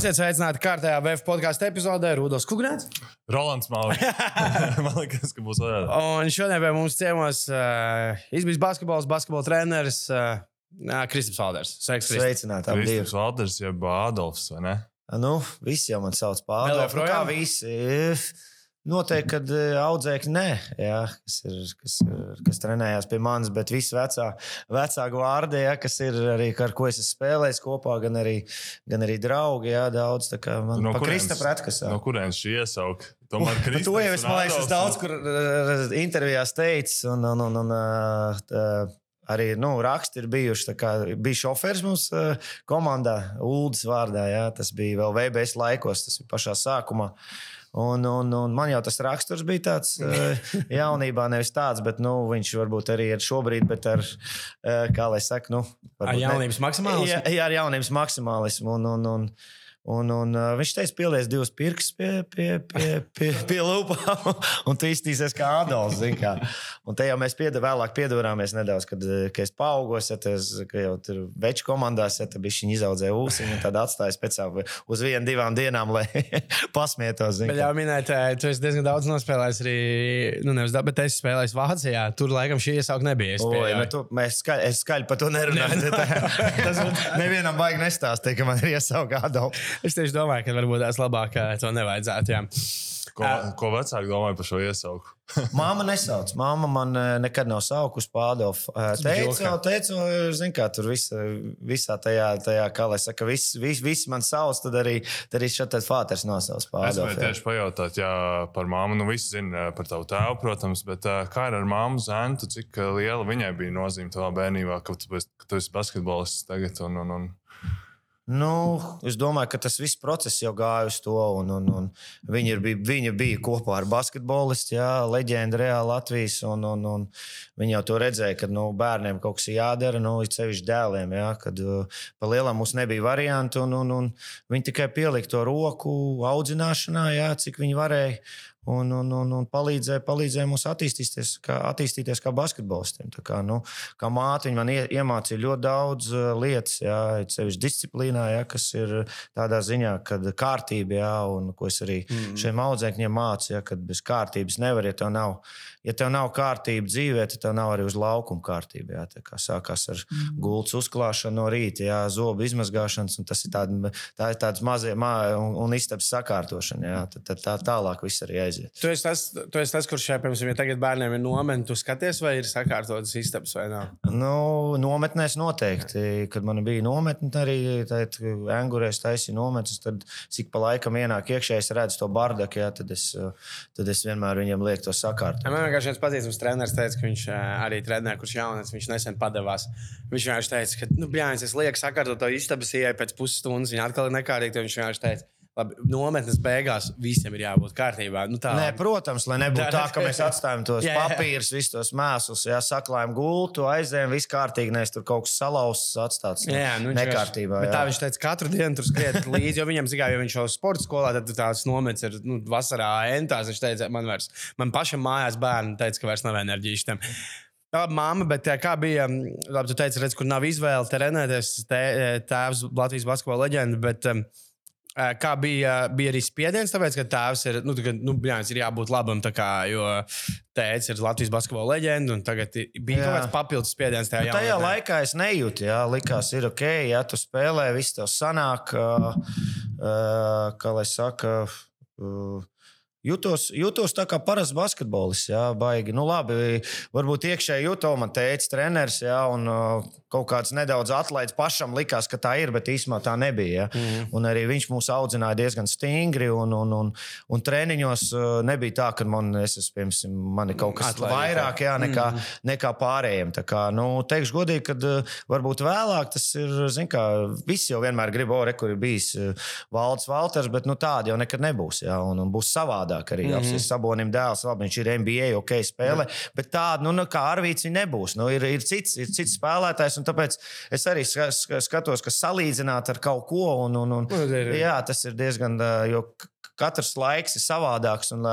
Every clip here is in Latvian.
Esiet sveicināti kārtējā VF podkāstu epizodē Rudolf Kungrāts. Rolands Malvis. Man liekas, ka būs vēl. Un šodien pie mums ciemos uh, izbijis basketbols, basketbola treneris uh, Kristaps Valders. Sveiks, Kristaps. Sveicināti, abi. Kristaps Valders, jeb Adolfs, vai ne? Nu, visi jau man sauc par Vēl Ādolfu. Nu, kā visi? Noteikti, kad eh, audzēkņi nē, jā, kas, ir, kas, ir- kas trenējās pie manis, bet visi vecā, vecā gvārdē, jā, kas ir arī ar ko es esmu spēlējis kopā, gan arī, gan arī draugi, jā, daudz. Man No kurienes- Pretkas. No kurienes šī iesauka? Tomēr Par to jau es, man liekas, es daudz kur uh, intervijās teicis, un, un, un, un uh, tā, arī nu, raksti ir bijuši. kā Bija šofērs mums uh, komandā, Ulas vārdā. Jā, tas bija vēl VBS laikos, tas bija pašā sākumā. Un, un, un man jau tas raksturs bija tāds uh, jaunībā, nevis tāds, bet nu, viņš varbūt arī ir šobrīd, bet ar, uh, kā lai saka, nu, Ar varbūt ne- jaunības maksimālismu? Jā, jā, ar jaunības maksimālismu. Un, un, un, un, un, uh, viņš teica, pielies divus pirkstus pie, pie, pie, pie, pie lūpām, un tu iztīsies kā Kā. Un te jau mēs pieda, vēlāk piedavāmies nedaudz, kad, kad es paaugos, ja tas, jau tur veču komandās, ja tad viņi izaudzēja ūsuņu un tad atstāja speciāli uz vienu, divām dienām, lai pasmietos. Bet jau minēt, tu esi diezgan daudz nospēlējis arī, nu, nevis dabūjāt, bet es spēlēju Vācijā. Tur laikam šī iesauka nebija. Es Oi, nu, tu, mēs skaļi, es skaļi par to nerunāju. Tas nevienam vajag nestāstīt, ka man ir iesauka Adolfs. Es tieši domāju, ka varbūt tās labāk eh, to nevajadzētu. Jā. Ko, ko vecāki domāja par šo iesauku? Māma nesauc. Māma man eh, nekad nav saukusi pārdevus. Teicu, teicu, zin, kā tur visa, visā tajā, tajā, kā lai saka, viss vis, vis man sauc, tad arī, tad arī šeit fāters nosauc Es gribēju pārdevus. tieši pajautāt, jā, par māmu. Nu, visi zina par tavu tēvu, protams, bet kā ir ar māmu Zentu? Cik liela viņai bija nozīme tavā bērnībā, ka tu, ka tu esi basketbolists tagad? Un, un, un... Nu, es domāju, ka tas viss process jau gāja uz to. Un, un, un viņa, ir, viņa bija kopā ar basketbolistu, jā, leģenda reāli Latvijas. Un, un, un viņa jau to redzēja, ka nu, bērniem kaut kas jādara, nu, it sevišķi dēliem. Jā, kad uh, pa lielam mums nebija variantu, un, un, un viņi tikai pielika to roku audzināšanā, jā, cik viņi varēja. Un, un, un, un palīdzēja, palīdzēja mums attīstīties kā, attīstīties kā basketbolistiem. Tā kā, nu, kā māte man ie, iemācīja ļoti daudz uh, lietas, jā, sevišķi disciplīnā, jā, kas ir tādā ziņā, kad kārtība, jā, un ko es arī mm. šiem audzēkņiem mācīju, kad bez kārtības nevar, ja tev nav, ja tev nav kārtība dzīvē, tad tev nav arī uz laukuma kārtība. Jā, tā kā sākās ar mm. gultas uzklāšanu no rīta, jā, zobu izmazgāšanas, un tas ir tāda, tā ir tāds mazie mā, un, un istabas sakārtošana. Jā, tad, tad tā tālāk viss arī aiziet. Tu esi tas, tu esi tas kurš šeit, piemēram, ja tagad bērniem ir nometne, tu skaties, vai ir sakārtotas istabas vai nav. Nu, nometnēs noteikti. Kad man bija nometne, arī angurēs taisīja nometnes, tad cik pa laikam ienāk iekšā, es redzu to bardaku, jā, tad, es, tad es vienmēr viņam lieku to sakārtot. Vienkārši viens pazīstams treneris teica, ka viņš ā, arī trenē, kurš jaunais, viņš nesen padevās. Viņš vienkārši teica, ka, nu, bļāņas, es lieku sakārtot to istabas ieeju pēc pusstundas, viņa atkal ir nekārīga, viņš vienkārši teica, labi, nometnes beigās visiem ir jābūt kārtībā. Nu, tā, Nē, protams, lai nebūtu Tā- tā, ka mēs atstājam tos Jā, jā. papīrus, visus tos mēslus, jā, saklājam gultu, aizējām, viss kārtīgi, nevis tur kaut kas salauzts, atstāts nu, Jā, nu, nekārtībā. Bet tā jā. viņš teica, katru dienu tur skriet līdzi, jo viņam zināja, ja viņš jau sporta skolā, tad tās nomets ir nu, vasarā entās. Viņš teica, man vairs, man pašam mājās bērni teica, ka vairs nav enerģijas tam. Labi, māma, bet kā bija? mm, Labi, tu teici, redz, kur nav izvēle trenēties. Eh, tēvs Latvijas basketbola leģenda, bet um, kā bija, bija arī spiediens, tāpēc, ka tēvs ir, nu, tā nu, bļāns, ir jābūt labam, kā, jo tēvs ir Latvijas basketbola leģenda, un tagad bija kaut Jā. kāds papildus spiediens tajā Nu, tajā jaunatnē. laikā es nejūtu, jā, likās, ir ok, ja tu spēlē, viss tev sanāk, uh, uh, kā lai saka. Uh, Jūtos, jūtos tā kā parasts basketbolists. Jā, baigi. Nu, labi, varbūt iekšēji jūtos, man teica, treneris, jā, un uh, kaut kāds nedaudz atlaids pašam likās, ka tā ir, bet īstenībā tā nebija. Jā. Mm. Un arī viņš mūs audzināja diezgan stingri, un, un, un, un treniņos uh, nebija tā, ka man, es, esmu, piemēram, man ir kaut kas Atlaidītā. vairāk jā, nekā, mm. nekā pārējiem. Tā kā, nu, teikšu godīgi, ka uh, varbūt vēlāk tas ir, zin kā, visi jau vienmēr grib, o, re, kur ir bijis Valds Valters, bet nu, tāda jau nekad nebūs, jā, un, un būs savādāk. Savādāk arī. Mm -hmm. Sabonim dēls, labi, viņš ir NBA, ok, spēlē, mm. bet tāda, nu, nu, kā Arvīts, viņa nebūs. Nu, ir, ir, cits, ir cits spēlētājs, un tāpēc es arī skatos, ka salīdzināt ar kaut ko, un, un, un, Nu, jā, tas ir diezgan, jo katrs laiks ir savādāks, un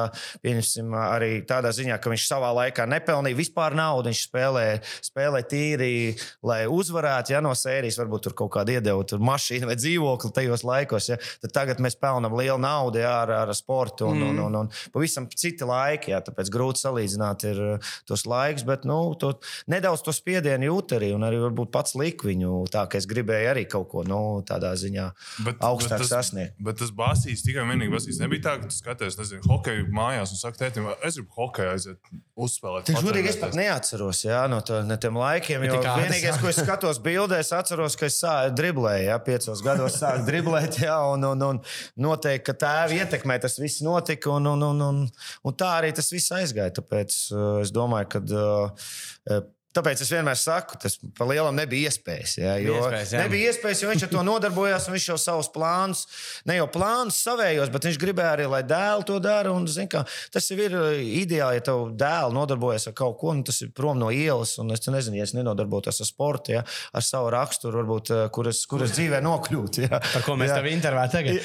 pieņemsim arī tādā ziņā, ka viņš savā laikā nepelnīja vispār naudu, viņš spēlē, spēlē tīri, lai uzvarētu, ja no sērijas varbūt tur kaut kāda iedeva, mašīna vai dzīvokli tajos laikos, ja, tad tagad mēs pelnām lielu naudu jā, ar, ar sportu, un, un, un, un pavisam citi laiki, jā, tāpēc grūti salīdzināt ir ā, tos laikus, bet nu, to, nedaudz to spiedienu jūt arī, un arī varbūt pats liku viņu tā, ka es gribēju arī kaut ko nu, tādā ziņā Bet, augstāk bet tas, sasniegt. Bet tas basīs tikai un vienīgi basīs. Nebija tā, ka tu skaties, nezinu, hokeju mājās un saki, tētim, es gribu hokeju aiziet uzspēlēt. Tik godīgi es patrenēties." pat neatceros jā, no, to, no tiem laikiem. Jo tas vienīgais, ko es skatos bildēs, atceros, ka es sāku driblēt, ja piecos gados sāku driblēt, jā, un, un, un noteikti, ka tēva ietekmē tas viss notika, un, un, un, un, un tā arī tas viss aizgāja. Tāpēc uh, es domāju, ka. Tāpēc es vienmēr saku, tas pa lielam nebija iespējas. Jā, jo Iespējas, jā. nebija iespējas, jo viņš ar to nodarbojās. un Viņš jau savus plānus, ne jau plānus savējos, bet viņš gribēja arī, lai dēls to dara. Un, zin, kā, tas ir uh, ideāli, ja tev dēls nodarbojas ar kaut ko, un tas ir prom no ielas. Un es te nezinu, ja es nenodarbotos ar sportu, ja, ar savu raksturu, varbūt, uh, kur es, kur es dzīvē nokļūtu. Ja. Par ko mēs Jā. tev intervējam tagad?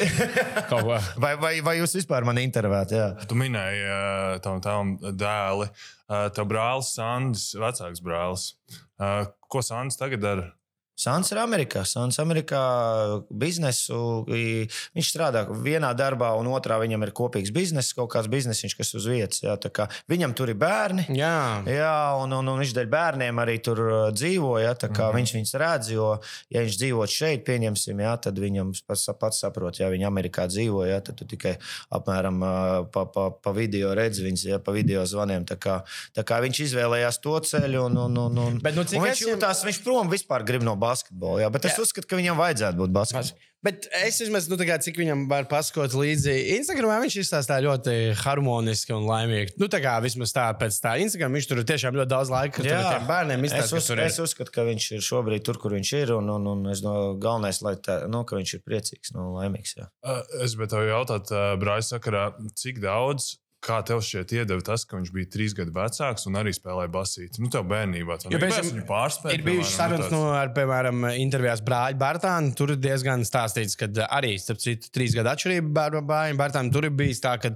Vai, vai, vai jūs vispār mani intervējat? Jā. Tu minēji uh, tam tavam dēli. Tev brālis Sandis, vecāks brālis. Ko Sandis tagad dara? Sāns ir Amerikā. Sāns Amerikā biznesu. Viņš strādā vienā darbā, un otrā viņam ir kopīgs bizness, kaut kāds biznesiņš, kas uz vietas. Jā, viņam tur ir bērni. Jā. Jā, un, un, un viņš dēļ bērniem arī tur uh, dzīvo. Kā mm. viņš viņus redz, jo, ja viņš dzīvo šeit, pieņemsim, ja, tad viņam pats, pats saprot, ja viņi Amerikā dzīvo, ja, tad tu tikai apmēram uh, pa, pa, pa video redzi viņus, ja pa video zvaniem. Tā kā, tā kā viņš izvēlējās to ceļu, un, un, un, un, Bet nu un viņš jūtās, viņš prom vispār grib no basketbola. Jā, bet es Jā. uzskatu, ka viņam vajadzētu būt basketbolam. Bet es vismaz, nu, kā, cik viņam var pasakot līdzi, Instagramā viņš izstāsta ļoti harmoniski un laimīgi. Nu, tā kā vismaz tā pēc tā Instagram, viņš tur tiešām ļoti daudz laika tiem bērniem es, izstāsta, uz, es uzskatu, ka viņš ir šobrīd tur, kur viņš ir. Un, un, un es no galvenais, lai tā, nu, ka viņš ir priecīgs un laimīgs. Jā. Es gribēju tev jautāt, Brāļa sakarā, cik daudz. Kā tev šķiet, iedeva tas, ka viņš bija trīs gadu vecāks un arī spēlēja basīti? Nu, tev bērnībā tas bija. pārspēja. Ir bijušas sarunas, nu, ar, piemēram, intervijās brāļa Bartāna. Tur ir diezgan stāstīts, ka arī, starp citu, trīs gadu atšķirība brāļa Bartāna. Tur ir bijis tā, ka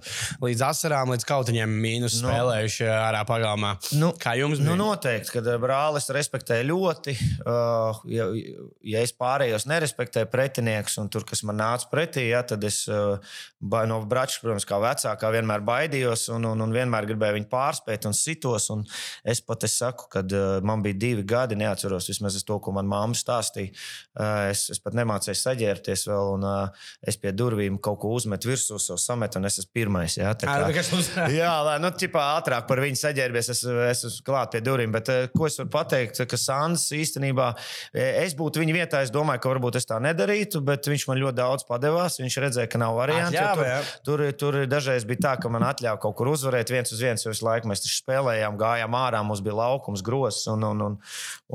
līdz asarām, līdz kautiņiem mīnus Nu. spēlējuši ārā pagalmā. Nu, Kā jums Nu, bija? noteikti, ka brālis respektē ļoti. Uh, ja, ja es pārējos nerespektēju pretinieks, un tur, kas man nāca pretī, ja, tad es uh, no brāča, protams, kā vecākā, vienmēr baidījos un, un, un vienmēr gribēju viņu pārspēt un sitos. Un es pat es saku, kad uh, man bija divi gadi, neatceros vismaz to, ko man mamma stāstīja. Uh, es, es pat nemācīju saģērbties vēl, un uh, es pie durvīm kaut ko uzmetu virsū, savu sametu, un es esmu pirmais. Ja, tā kā- bet kas mums- Jā, lai nu, ķipā, ātrāk par viņu saģērbies, es, es esmu klāt pie durvīm. Bet, eh, ko es varu pateikt, ka Sandrs īstenībā, es būtu viņa vietā, es domāju, ka varbūt es tā nedarītu, bet viņš man ļoti daudz padevās. Viņš redzēja, ka nav variantu. Atļāva, jā. Tur, tur, tur dažreiz bija tā, ka man atļāva kaut kur uzvarēt viens uz viens, visu laiku mēs spēlējām, gājām ārā, mums bija laukums, grozs un, un, un,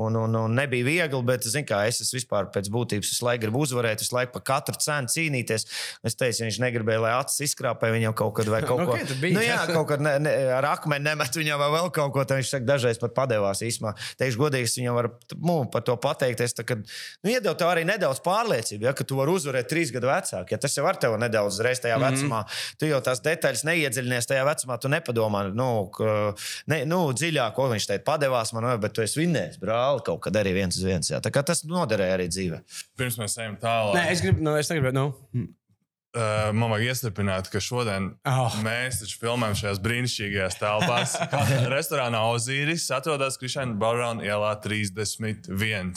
un, un, un nebija viegli. Bet, kā, es esmu vispār pēc būtības, visu laiku gribu uzvarēt, visu laiku par katru cenu cīnīties. Es teicu, ja viņš negribēja, lai acis izkrāpē viņam kaut kad vai kaut Nu, ko ok, tad bija. Nu, jā, kaut kad ne, ne, ar akmeni nemet viņam vai vēl kaut ko. Tad viņš saka, dažreiz pat padevās īsumā. Teikšu, godīgi, es viņam varu nu, par to pateikties. Tā, kad, nu, iedod tev arī nedaudz pārliecību, ja, ka tu vari uzvarēt trīs gadu vecāku. Ja tas jau var tev nedaudz reiz tajā mm. -hmm. vecumā. Tu jau tās detaļas neiedziļinies tajā vecumā, tu nepadomā, nu, ne, nu dziļāk, ko viņš teica, padevās man, bet tu esi vinnējis, brāli, kaut kad arī viens uz viens. Jā. Tā kā tas noderēja arī dzīvē. Pirms mēs ejam tālāk. Nē, es gribu, nu, es negribu, nu. Uh, man vajag iestrādāt, ka šodien Oh. mēs taču filmējam šajās brīnišķīgajās telpās. Restorānā Ozīris atrodas Krišāna Barona ielā 31.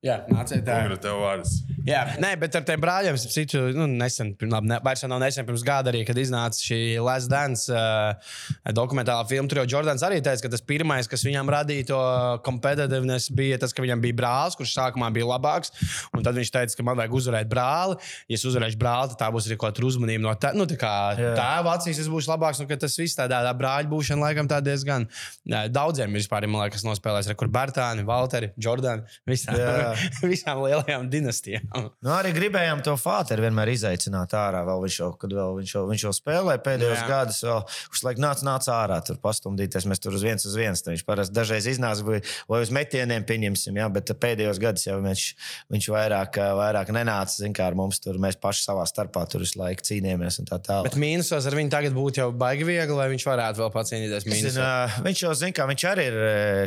Jā, nāciet tā. Kungra, tev vārds. Jā, nē, bet ar tiem brāļiem, es citu, nu, nesen, labi, ne, vairs nav nesen, pirms gada arī, kad iznāca šī Last Dance uh, dokumentālā filma. Tur jau Jordans arī teica, ka tas pirmais, kas viņam radīja to competitiveness, bija tas, ka viņam bija brālis, kurš sākumā bija labāks. Un tad viņš teica, ka man vajag uzvarēt brāli. Ja es uzvarēšu brāli, tad tā būs arī kaut kāda uzmanība no tā, nu, tā kā Jā. tēva acīs, es būšu labāks. Un ka tas viss tādā tā brāļa būšana laikam tā diezgan daudziem ir vispār, man liekas, nospēlējis. Kur Bartāni, Valteri, Jordani, visām, Jā. visām lielajām dinastijām. Nu, arī gribējām to Fāteru vienmēr izaicināt ārā. Vēl viņš, jau, kad vēl viņš, jau, viņš jau spēlēja pēdējos Jā. gadus, vēl viņš laikam nāca, nāca ārā, tur pastumdīties. Mēs tur uz viens uz viens. Viņš parasti dažreiz iznāca vai, uz metieniem, pieņemsim, jā, bet pēdējos gados jau viņš, viņš vairāk, vairāk nenāca. Zin, kā ar mums tur mēs paši savā starpā tur visu laiku cīnījāmies un tā tālāk. Bet mīnusos ar viņu tagad būtu jau baigi viegli, lai viņš varētu vēl pacīnīties. Ā, viņš jau zina, ka viņš arī ir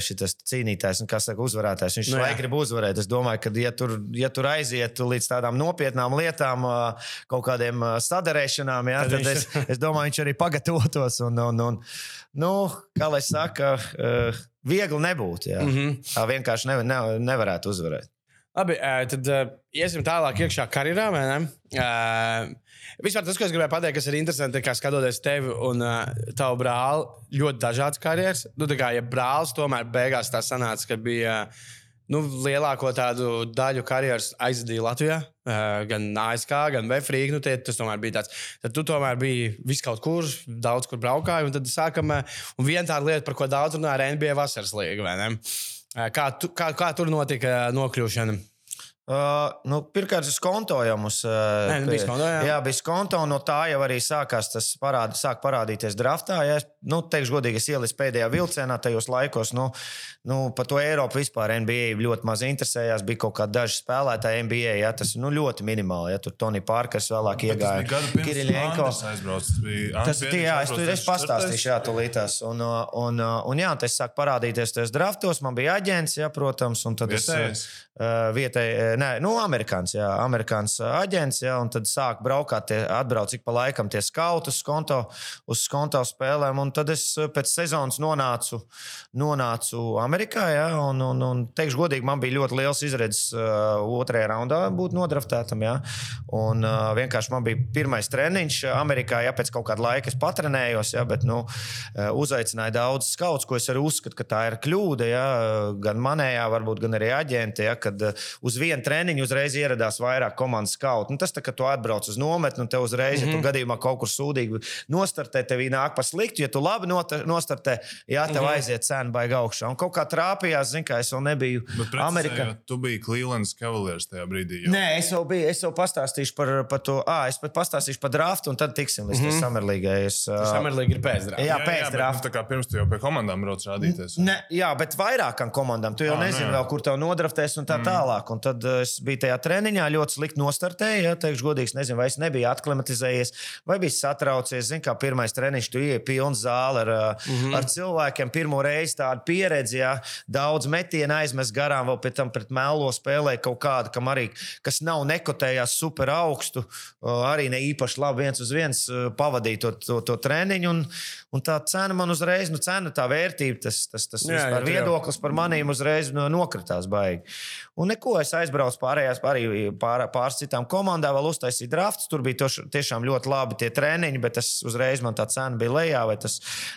šis cīnītājs un, kā saka, uzvarētājs. Viņš Nu, nu, jā. grib uzvarēt. Es domāju, ka, ja tur, ja tur aiziet līdz tādām nopietnām lietām, kaut kādiem sadarēšanām, jā, Tad es, es domāju, viņš arī pagatavotos. Un, un, un, nu, kā lai saka, viegli nebūtu. Jā. Mm. -hmm. Tā vienkārši ne, ne, nevarētu uzvarēt. Labi, tad iesim tālāk iekšā karjerā. Vispār tas, ko es gribēju pateikt, kas ir interesanti, ir, ka skatoties tevi un uh, tavu brāli, ļoti dažādas karjeras. Nu, tā kā ja brālis tomēr beigās tā sanāca, ka bija nu, lielāko tādu daļu karjeras aizvadīja Latvijā, uh, gan ASK, gan Vēfrīgā. Nu, tie- tas tomēr bija tāds. Tad tu tomēr biji vis kaut kur, daudz kur braukāji. Un tad sākam, ē, un viena tāda lieta, par ko daudz runā, ir NBA vasaras līga. Ē, Kā, tu, kā, kā tur notika nokļūšana? Uh, nu, Pirmkārt, es kontoju uz. Uh, Nē, nu, bija skonto, jā. jā, bija konto, un no tā jau arī sākās tas parādi, sāk parādīties draftā. Ja es, nu, teikšu, godīgi, es ieliku pēdējā vilcienā tajos laikos. Nu, nu, par to Eiropu vispār NBA ļoti maz interesējās. Bija kaut kādi daži spēlētāji NBA. Ja, tas ir nu, ļoti minimāli. Ja, tur Tony Parkers vēlāk iegāja. Kiriļenko. aizbraucis. Tas bija jā, es tur es pastāstīšu, jā, tūlītās. Un, uh, un, un, un jā, tas sāk parādīties tajos draftos. Man bija aģents, jā, protams, un tad es. Vietējais? Uh, vietēji, nē, nu, amerikāns, jā, amerikāns uh, aģents, jā, un tad sāk braukāt, tie, atbrauc ik pa laikam tie skauti uz konto, uz konto spēlēm, un tad es pēc sezonas nonācu, nonācu Amerikā, jā, un, un, un teikšu godīgi, man bija ļoti liels izredzes uh, otrajā raundā būt nodraftētam, jā, un uh, vienkārši man bija pirmais treniņš Amerikā, jā, pēc kaut kāda laika es patrenējos, jā, bet, nu, uzaicināja daudz skauts, ko es arī uzskatu, ka tā ir kļūda, jā, gan manējā, varbūt gan arī aģenti, jā, kad uh, uz vienu treniņu uzreiz ieradās vairāk komandas skautu. Nu, tas tā, ka tu atbrauc uz nometni un te uzreiz, mm -hmm. ja tu gadījumā kaut kur sūdīgi nostartē, tev nāk pa sliktu. Ja tu labi nostartē, jā, tev mm -hmm. aiziet cena baigā augšā. Un kaut kā trāpījās, zin, kā es vēl nebiju Amerikā. Tu biji Clevelands Cavaliers tajā brīdī. jau. Nē, es jau biju, es jau pastāstīšu par, par to, ah, es pat pastāstīšu par draftu, un tad tiksim līdz mm -hmm. Summerlīgai. Es, uh, Samerlīga ir pēcdrā. jā, bet, pēc nu, drafta. tā kā pirms tu jau pie komandām brauc rādīties. Ne, jā, bet vairākām komandām. Tu jau Ah, nu nezini, jā. vēl, kur tev nodraftēs un tā mm. tālāk. Un tad uh, es biju tajā treniņā, ļoti slikti nostartēju. Ja, teikšu, godīgi, nezinu, vai es nebiju aklimatizējies, vai biju satraucies. Zini, kā pirmais treniņš, tu ieej pilns zāle ar, mm -hmm. ar cilvēkiem. Pirmo reizi tādu pieredzi, ja daudz metienu aizmest garām, vēl pēc tam pret melo spēlēja kaut kādu, kam arī, kas nav nekotējās super augstu, uh, arī ne īpaši labi viens uz viens pavadīja to, to, to treniņu. Un, un tā cena man uzreiz, nu, cena, tā vērtība, tas, tas, tas Jā, jā, viedoklis par maniem uzreiz no- nokritās baigi. Un neko es aizbraucu pārējās, arī pār, pāris citām komandām, vēl uztaisīju drafts. Tur bija toš, tiešām ļoti labi tie treniņi, bet tas uzreiz man tā cena bija lejā, vai tas,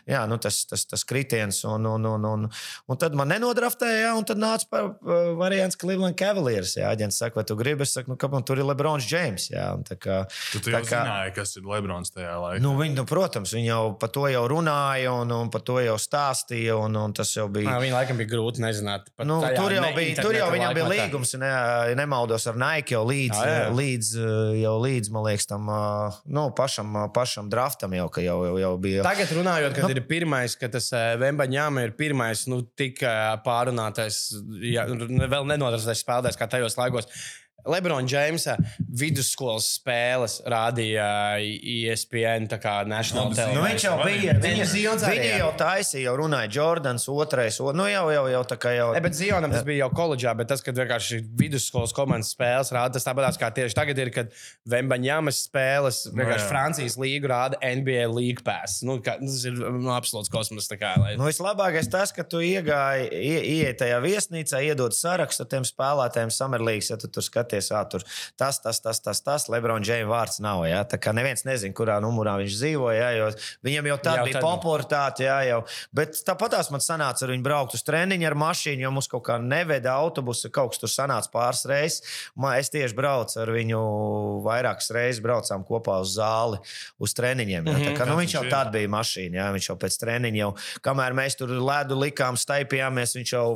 jā, nu, tas, tas, tas kritiens. Un, un, un, un, un tad man nenodraftēja, un tad nāca par uh, variants Cleveland Cavaliers. Jā, aģents saka, vai tu gribi? Es saku, nu, kāpēc tur ir Lebrons James. Jā, un tā kā, Tu, tu tā jau kā- zināji, kas ir Lebrons tajā laikā. Nu, viņi, nu, protams, viņi jau par to jau runāja un, un par to jau stāstīja. Un, un tas jau bija. Jā, Viņa laikam bija grūti nezināt. Nu, tur jau ne bija, tur jau viņam bija līgums, ne, nemaldos, ar Nike jau līdz, Jā, jā. līdz, eh, jau līdz man liekas, tam uh, nu, pašam, pašam draftam jau, jau, jau, jau bija. Tagad runājot, kad Nu. ir pirmais, ka tas Vembaņāma ir pirmais, nu, tik ā, pārunātais, ja, vēl nenodarbotais spēlētājs kā tajos laikos. Lebrons Džeimsa vidusskolas spēles rādīja ESPN, tā kā National Labi, Nu, Television. viņš jau bija. Viņa Viņa, viņa jau taisīja, jau runāja Jordans, otrais. O, nu, jau, jau, jau tā kā jau. Ne, bet Zionam tas bija jau koledžā, bet tas, kad vienkārši vidusskolas komandas spēles rāda, tas tāpat kā tieši tagad ir, kad Vembaņāmas spēles vienkārši jā. Francijas līgu rāda NBA League Pass. Nu, kā, tas ir nu, absolūts kosmos. Kā, lai... Nu, vislabākais tas, ka tu iegāji, ie, ieej tajā viesnīcā, iedod sarakstu ar tiem spēlētājiem, samerlīgs, ja tu tur skaties, ah, tur tas, tas, tas, tas, tas Lebrona Džeima vārds nav. Ja? Tā kā neviens nezina, kurā numurā viņš dzīvo, ja? jo viņam jau tā bija popularitāte. Ja? Jau. Bet tāpatās man sanāca ar viņu braukt uz treniņu ar mašīnu, jo mums kaut kā neveda autobusu, kaut kas tur sanāca pāris reizes. Man, es tieši braucu ar viņu vairākas reizes, braucām kopā uz zāli, uz treniņiem. Ja? Tā kā, nu, viņš jau tādā bija mašīna, jā, viņš jau pēc treniņa, jau, kamēr mēs tur ledu likām, staipījāmies, viņš jau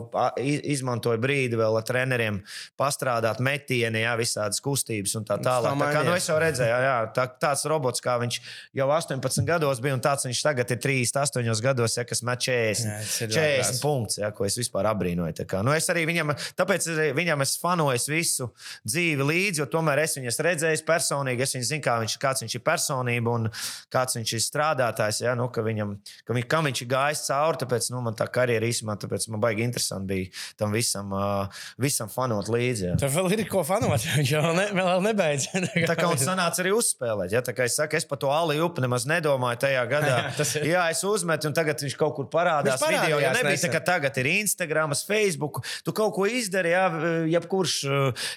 izmantoja brīdi vēl ar treneriem pastrādāt metienu, gājieni, jā, visādas kustības un tā tālāk. Tā kā, nu, es jau redzēju, jā, tā, tāds robots, kā viņš jau 18 gados bija, un tāds viņš tagad ir 38 gados, ja, kas met 40, Jā, tas ir 40 ārprāts. punktus, ja, ko es vispār abrīnoju. Kā, nu, es arī viņam, tāpēc arī viņam es fanoju visu dzīvi līdzi, jo tomēr es viņu esmu redzējis personīgi. Es viņu zinu, kā viņš, kāds viņš ir personība un kāds viņš ir strādātājs. Ja, nu, ka viņam, ka viņ, kam viņš ir gājis cauri, tāpēc nu, man tā karjera īstenībā, tāpēc man baigi interesanti bija tam visam, uh, visam fanot līdzi. Ja. Tev vēl ir ko fanot. Viņš jau ne, vēl nebeidz. Tā kā mums sanāca arī uzspēlēt. Ja? Tā kā es saku, es par to Ali upi nemaz nedomāju tajā gadā. Ir- Jā, es uzmetu, un tagad viņš kaut kur parādās. Viņš parādījās video, ja nebija nesen. tā, ka tagad ir Instagram, Facebook. Tu kaut ko izdari, jā, jebkurš,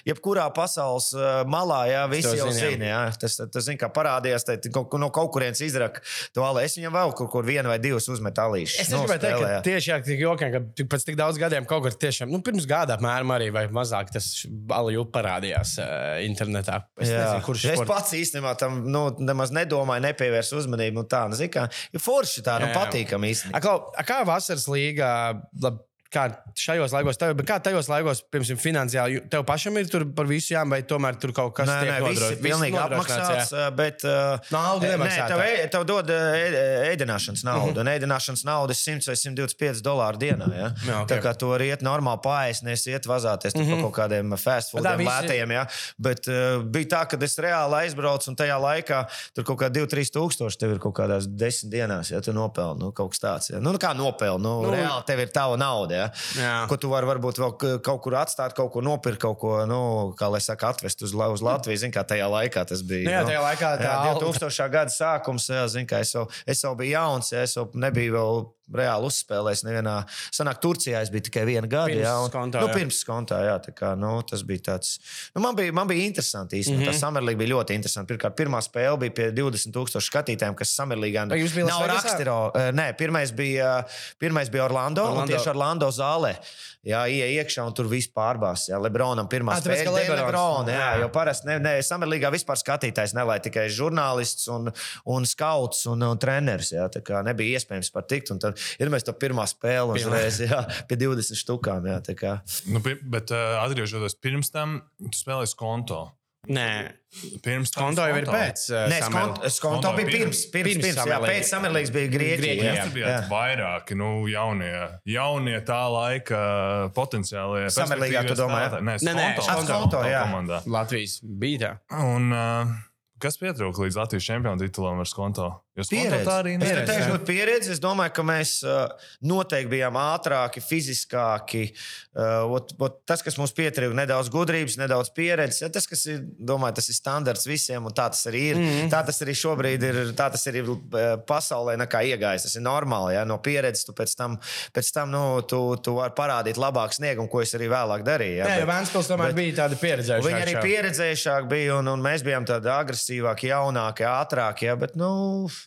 jebkurā pasaules uh, malā, jā, visi jau zina. Jā. Tas, tas zina, kā parādījās, tad kaut, no kaut kurienes izraka to Ali. Es viņam vēl kaut kur vienu vai divus uzmetu alīšus. Es gribēju teikt, ka tieši jā, tik jokiem, ka pēc tik daudz gadiem kaut kur tiešām, nu, pirms gada apmēram arī vai mazāk tas aliju parādījās uh, internetā. Es Jā. nezinu, kurš es sport- pats īstenībā tam nu, nemaz nedomāju, nepievērsu uzmanību. Nu, tā, nu, zini, kā, ir forši tā, nu, patīkami īstenībā. A, Klau, a, kā vasaras līnija, labi, kā šajos laikos, tev, bet kā tajos laikos, piemēram, finansiāli, tev pašam ir tur par visu jāmai, vai tomēr tur kaut kas ir viss pilnīgi apmaksāts, jā? bet. ā, Naudu nemaksā tev, ē- tev dod ēdināšanas naudu. Uh -huh. Un ēdināšanas nauda ir 100 vai 125 dolāri dienā. Ja? Jā, ok. Tā kā tu vari iet normāli pāriest, nevis iet vazāties uh -huh. pa kaut kādiem fast foodiem, visi- lētiem. Ja? Bet uh, bija tā, ka es reāli aizbraucu un tajā laikā tur kaut kā 2-3 tūkstoši tev ir kaut kādās desmit dienās, ja tu nopelni nu, kaut kas tāds. Ja? Nu, nu, kā nopelni? Nu, nu, reāli tev ir tava nauda. Ja? Jā. Ko tu vari varbūt vēl kaut kur atstāt, kaut ko nopirkt, kaut ko, nu, kā lai saka, atvest uz, uz Latviju. Zini, kā tajā laikā tas bija. Nu jā, nu. tajā laikā tā alga. 2000. gada sākums, jā, zini, kā es jau, es jau biju jauns, jā, es jau nebiju vēl reāli uzspēlējis nevienā. Sanāk, Turcijā es biju tikai vienu gadu. Pirms jā, un, skontā, nu, jā. pirms skontā, jā, kā, nu, tas bija tāds. Nu, man, bija, man bija interesanti īstenībā. Mm Mhm. -hmm. Tā Samerlīga bija ļoti interesanti. Pirmkārt, pirmā spēle bija pie 20 tūkstošu skatītājiem, kas Samerlīgā nav raksturo. Nē, pirmais bija, pirmais bija Orlando, Orlando. un tieši Orlando zālē. Jā, ienāca iekšā un tur viss pārbās. Jā, Lebronam pirmā ka spēle bija. Lebrona. Jā. jo parasti ne, ne, Samerlīgā vispār skatītājs nelai tikai žurnālists un, un skauts un, un treneris. Jā, tā kā nebija iespējams pat tikt. Un tad ir mēs to pirmā spēle uzreiz jā, pie 20 štukām. Jā, tā. Nu, bet uh, atgriežoties pirms tam, tu spēlēji konto. Nē, Pirms tam konto jau ir pēc. uh, Nē, skonto Skonto bija pirms, pirms. pirms, Pirms pirms, jā, pēc Samerlīgas bija Grieķija. Grieķija, jā. Tur bijāt vairāki nu, jaunie, jaunie tā laika potenciālie. Samerlīgā, tu domā. Nē, Nē, nē. Skonto, Skonto, jā. komandā. Latvijas bija tā. Un, uh, kas pietrūka līdz Latvijas čempionu titulam ar Skonto? Jo Skonto Pieredze. tā arī Es nebija. tev teikšu, ka pieredze. Es domāju, ka mēs uh, noteikti bijām ātrāki, fiziskāki. Uh, ot, ot, tas, kas mums pietrūka, nedaudz gudrības, nedaudz pieredzes. Ja, tas, kas ir, domāju, tas ir standarts visiem, un tā tas arī ir. Mm. Tā tas arī šobrīd ir. Tā tas arī ir uh, pasaulē nekā iegājis. Tas ir normāli. Ja? No pieredzes tu pēc tam, pēc tam nu, tu, tu vari parādīt labāku sniegumu, ko es arī vēlāk darīju. Ja? Jo Bet- Vēnspils tomēr bet- bija tāda pieredzējuša. Viņi arī pieredzējušāki bija, un, un mēs bijām tādi agresīvāki, jaunāki, ātrāki. Ja, bet, nu,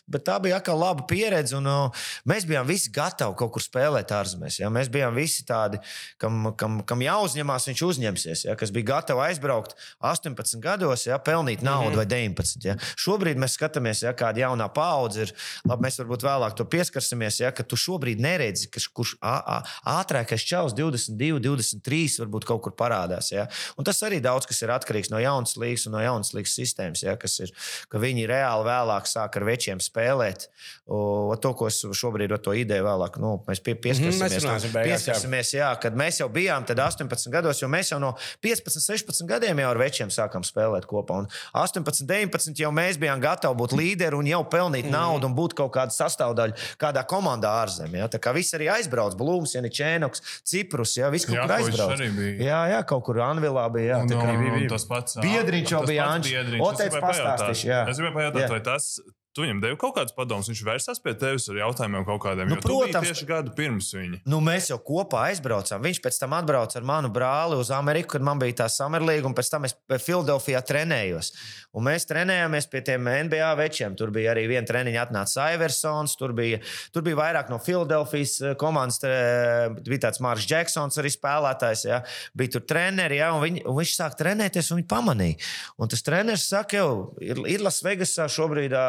bet tā bija atkal laba pieredze. Un, uh, mēs bijām visi gatavi kaut kur spēlēt ārzemēs. Ja. Mēs bijām visi tādi, kam, kam, kam jāuzņemās, viņš uzņemsies. Ja, kas bija gatavi aizbraukt 18 gados, ja, pelnīt naudu mm -hmm. vai 19. Ja. Šobrīd mēs skatāmies, ja, kāda jaunā paudze ir. Labi, mēs varbūt vēlāk to pieskarsimies, ja, ka tu šobrīd neredzi, ka kurš ātrākais čels 22, 23 varbūt kaut kur parādās. Ja. Un tas arī daudz kas ir atkarīgs no jaunas līnijas un no jaunas līnijas sistēmas. Ja, kas ir, ka viņi reāli vēlāk sāk ar večiem spēlēt. O, to, ko es šobrīd ar to ideju vēlāk, nu, mēs pie, pieskarsimies. mēs runāsim beigās, jā. pieskarsimies jā, kad mēs jau bijām tad 18 gados, jo mēs jau no 15, 16 gadiem jau ar večiem sākām spēlēt kopā. Un 18, 19 jau mēs bijām gatavi būt līderi un jau pelnīt mm. naudu un būt kaut kāda sastāvdaļa kādā komandā ārzemē. Ja? Tā kā viss arī aizbrauc, Blūms, Janičēnoks, Ciprus, ja viss kaut Jā, kur aizbrauc. Jā, jā, kaut kur Anvilā bija. Jā, Un, un, un bija. tas pats Biedriņš jau bija Jānis. Biedriņš. O, teicu, pastāstīšu, jā. Es gribēju pajautāt, Jā. vai tas. Tu viņam devi kaut kādus padomus, viņš vērsās pie tevis ar jautājumiem kaut kādiem. Nu, protams. tieši gadu pirms viņa. Nu, mēs jau kopā aizbraucām. Viņš pēc tam atbrauca ar manu brāli uz Ameriku, kad man bija tā Summerlīga, un pēc tam es Filadelfijā trenējos. Un mēs trenējāmies pie tiem NBA večiem. Tur bija arī viena treniņa, atnāca Iversons, tur bija, tur bija vairāk no Filadelfijas eh, komandas. tre- Bija tāds Mārcis Džeksons, arī spēlētājs. Ja. Bija tur treneri, ja, un, viņi, un viņš sāk trenēties, un viņi pamanīja. Un tas treneris saka, jau ir, ir Lasvegasā šobrīd ā,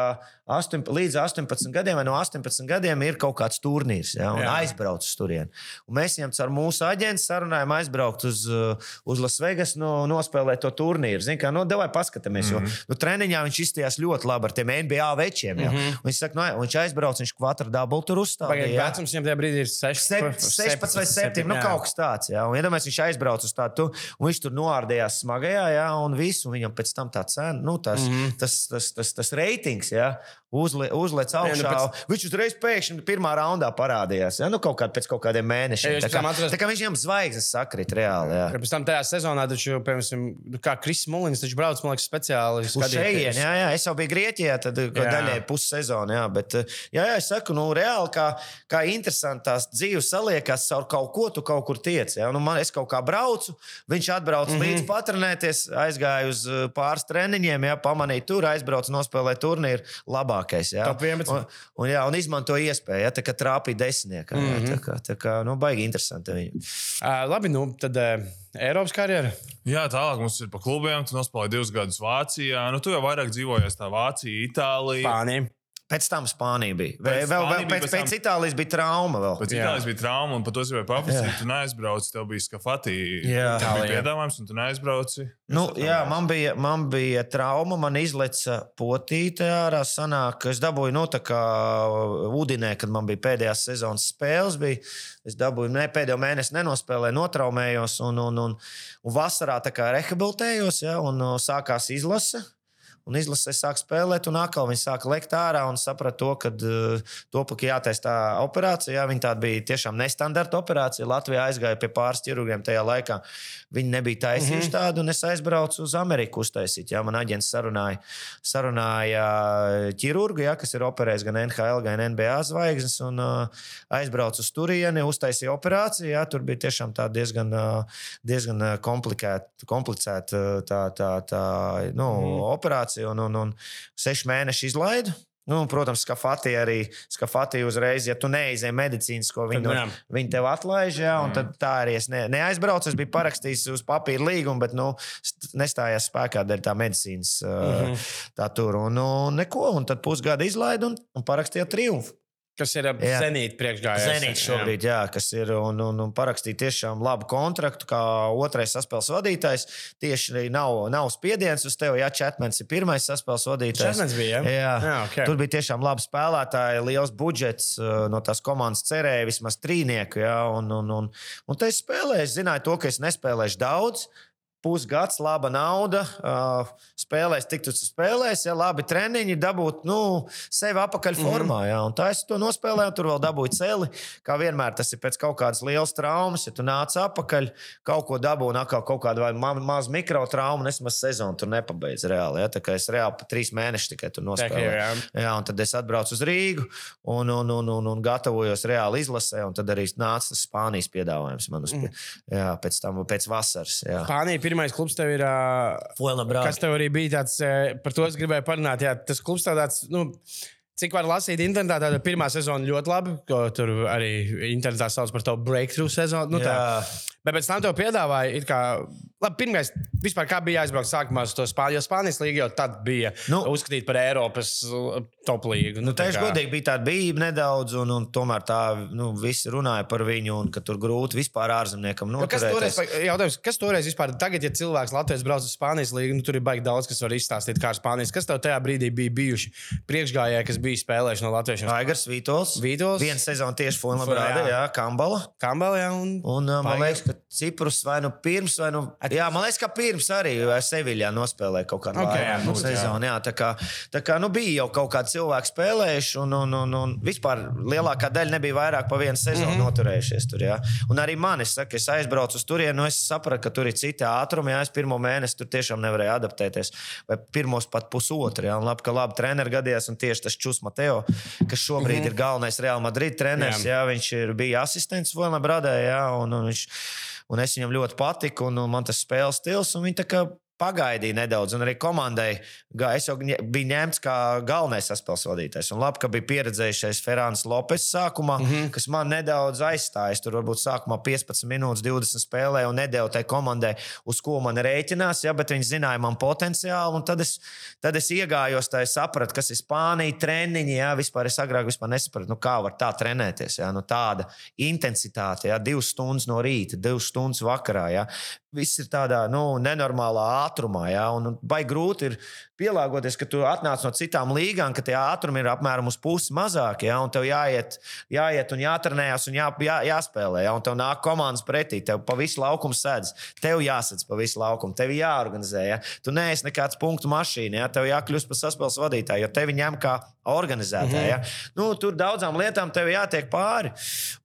8, līdz 18 gadiem, vai no 18 gadiem ir kaut kāds turnīrs, ja, un Jā. aizbrauc uz turieni. Un mēs viņam ar mūsu aģentu sarunājām aizbraukt uz, uh, uz Las Vegas, no, nospēlēt to turnīru. Zini, kā, nu, devai paskatāmies, mm -hmm. jo nu, treniņā viņš izstījās ļoti labi ar tiem NBA večiem. Ja. Mm -hmm. Viņš saka, no, viņš aizbrauc, viņš kvadrā dabulu tur uzstādīja. Pagaidiet, ja. vecums viņam tajā brīdī ir 6, 16 vai 7, nu kaut kas tāds. Jā, un iedomājieties, viņš aizbrauca uz tādu, un viņš tur noārdījās smagajā, jā, un visu, un viņam pēc tam tā cena, nu, tas, mm -hmm. tas, tas, tas, tas reitings, jā, uzli, uzliec augšā. nu, pēc-. Viņš uzreiz pēkšņi pirmā raundā parādījās, jā, nu, kaut kādā pēc kaut kādiem mēnešiem. Es Tā kā, atceros- tā kā viņam zvaigznes sakrit reāli, jā. Pēc tam tajā sezonā, taču, piemēram, nu, kā Kris Mullins, viņš brauc, liekas, speciāli. Uz šejienes, jā, jā, es jau biju Grieķijā, tad daļai pussezonā. Jā, bet, jā, jā, es saku, nu, reāli, kā, kā interesanti tās dzīves saliekas caur kaut ko, tu kaut kur tiec. Jā. Nu, man, es kaut kā braucu, viņš atbrauc mm. -hmm. līdzi patrenēties, aizgāju uz eh, pāris treniņiem, jā, pamanīju tur, aizbraucu, nospēlēju turnīru labākais. Jā. Top 11. Un, un, jā, un izmanto iespēju, jā, tā kā trāpīja desmitniekā. Mm Mhm. -hmm. Tā kā, tā kā nu, baigi interesanti. Viņu. Uh, labi, nu, tad uh, Eiropas karjeras. Jā, tālāk mums ir pa klubiem. Tu nospēlēji divus gadus Vācijā. Nu, tu jau vairāk dzīvojies tā Vācija, Itālija. Spānija. Pēc tam Spānija bija. Vēl, Pēc vēl, vēl pēc, pēc tam- pēc Itālijas bija trauma. Vēl. Pēc Jā. Itālijas bija trauma, un par to es gribēju paprasīt. Tu neaizbrauci, tev bija skafati. Jā. Tev bija Itālijā. piedāvājums, un tu neaizbrauci. Nu, jā, man bija, man bija trauma, man izlaica potīte ārā. Sanāk, ka es dabūju, nu, tā kā Udinē, kad man bija pēdējās sezonas spēles. Bija, es dabūju, ne, pēdējo mēnesi nenospēlēju, notraumējos un, un, un, un vasarā tā kā rehabilitējos, ja, un uh, sākās izlase. Un izlasē sāk spēlēt, un atkal viņi sāka lekt ārā un saprata to, ka uh, to pat jātaisa tā operācija. Jā, viņa tāda bija tiešām nestandarta operācija. Latvijā aizgāja pie pāris ķirurgiem tajā laikā. Viņi nebija taisījuši mm -hmm. tādu, un es aizbraucu uz Ameriku uztaisīt. Jā, man aģents sarunāja, sarunāja ķirurgu, jā, kas ir operējis gan NHL, gan NBA zvaigznes, un uh, aizbraucu uz turieni, uztaisīju operāciju. Jā, tur bija tiešām tā diezgan, uh, diezgan komplicēta uh, tā, tā, tā nu, mm. operācija, un, un, un seši mēneši izlaidu. Nu, protams, skafati arī skafati uzreiz, ja tu neizēji medicīnisko, viņi, nu, viņi tev atlaiž. Jā, un tad tā arī es ne, neaizbraucu. Es biju parakstījis uz papīra līgumu, bet nu, st- nestājās spēkā dēļ tā medicīnas mm. -hmm. tā tur. Un, un neko, un tad pusgadu izlaidu un, un parakstīju triumfu. Kas ir Jā. Zenīta priekšgājējs. Zenīts šobrīd, jā, kas ir un, un, un parakstīja tiešām labu kontraktu, kā otrais saspēles vadītājs. Tieši nav, nav spiediens uz tevi, ja Četmens ir pirmais saspēles vadītājs. Četmens bija, ja? Jā, Jā, ok. tur bija tiešām labi spēlētāji, liels budžets. uh, No tās komandas cerēja vismaz trīnieku. Jā, un, un, un, un te es spēlēju, es zināju, to, ka es nespēlēšu daudz. Pusgads, laba nauda, spēlēs, tik tu spēlēs, ja labi treniņi, dabūt nu, sevi apakaļ Mhm. formā. Jā, un tā es to nospēlēju, un tur vēl dabūju celi. Kā vienmēr tas ir pēc kaut kādas lielas traumas, ja tu nāc apakaļ, kaut ko dabūji, atkal kaut kādu ma mazu mikrotraumu, un es maz sezonu tur nepabeidzu reāli. Ja? Tā kā es reāli pa trīs mēnešus tikai tur nospēlēju. jā. Jā, un tad es atbraucu uz Rīgu un, un, un, un, un gatavojos reāli izlasē, un tad arī nāca tas Spānijas piedāvājums man uz, mm. jā, pēc tam, pēc vasaras. Jā. Spānija pirmais klubs tev ir. Uh, Fuela kas tev arī bija tāds, eh, par to es gribēju parunāt. Jā, tas klubs tāds. Nu, Cik var lasīt internetā, tad pirmā sezona ļoti labi, ko tur arī internetā sauc par to breakthrough sezonu. Nu, tā. Bet pēc tam tev piedāvāja, kā, labi, pirmais, vispār kā bija jāizbrauc sākumā uz to Spāniju. Jo Spānijas līga jau tad bija nu, Nu. uzskatīta par Eiropas uh, top līgu. Nu, Tā ir kā- godīgi, bija tāda bijība nedaudz, un, un tomēr tā, nu, visi runāja par viņu, un ka tur grūti vispār ārzemniekam Nu, Kas toreiz, noturēties. jautājums, kas toreiz vispār, tagad, ja cilvēks Latvijas brauc uz Spānijas līniju, nu, tur ir baigi daudz, kas var izstāstīt, kā ar Spānijas. Kas tev tajā brīdī bija bijuši priekšgājēji, kas bija spēlējuši no Latvijas? Aigars Vītols. Vītols. Viena sezona tieši Fuenlabrāde, Jā. jā, Kambala. Kambelē un, Un, uh, man liekas, ka Ciprus vai nu pirms, vai nu. Jā, man liekas, ka pirms arī Seviļā nospēlēja kaut kādu Ok, okay, jā, nu, sezonu. Jā, tā kā, tā kā nu, bija jau kaut kādi cilvēki spēlējuši, un, un, un, un vispār lielākā daļa nebija vairāk pa vienu sezonu mm. -hmm. noturējušies tur. Jā. Un arī man, es, saku, es aizbraucu uz turieni, nu, es sapratu, ka tur ir citi ātrumi. Jā, es pirmo mēnesi tur tiešām nevarēju adaptēties, vai pirmos pat pusotru. Jā, un labi, ka labi treneri gadījās, un tieši tas Čus Mateo, kas šobrīd mm -hmm. ir galvenais Real Madrid treneris, Jā. jā. Viņš ir, bija asistents Vojnam Bradē, jā, un, un, viņš, un es viņam ļoti patiku, un, un man tas spēles stils, un viņi tā kā pagaidīja nedaudz, un arī komandai es jau biju ņemts kā galvenais saspēles vadītājs. Un labi, ka bija pieredzējušais Ferāns Lopes sākumā, mm -hmm. kas man nedaudz aizstāja. Es Tur varbūt sākumā 15 minūtes, 20 spēlēju un nedēļu tai komandai, uz ko man rēķinās, ja, bet viņi zināja man potenciālu. un Tad es, tad es iegājos, tā es sapratu, kas ir Spānija, treniņi. Ja, vispār es agrāk vispār nesapratu, nu, kā var tā trenēties. Ja, nu, tāda intensitāte, ja, divas stundas no rīta, divas stundas vakarā. Ja. Viss ir tādā nu, nenormālā ātrumā, ja, un baigi grūti ir pielāgoties, ka tu atnāc no citām līgām, ka tie ātrumi ir apmēram uz pusi mazāki, ja, un tev jāiet, jāiet un jātrenējas un jā, jā, jāspēlē. Ja, un tev nāk komandas pretī, tev pa visu laukumu sēdz. Tev jāsadz pa visu laukumu, tev jāorganizē. Ja. Tu neesi nekāds punktu mašīna, ja, tev jākļūst par saspēles vadītāju, jo tevi ņem kā organizētāju. -hmm. ja. nu, tur daudzām lietām tev jātiek pāri.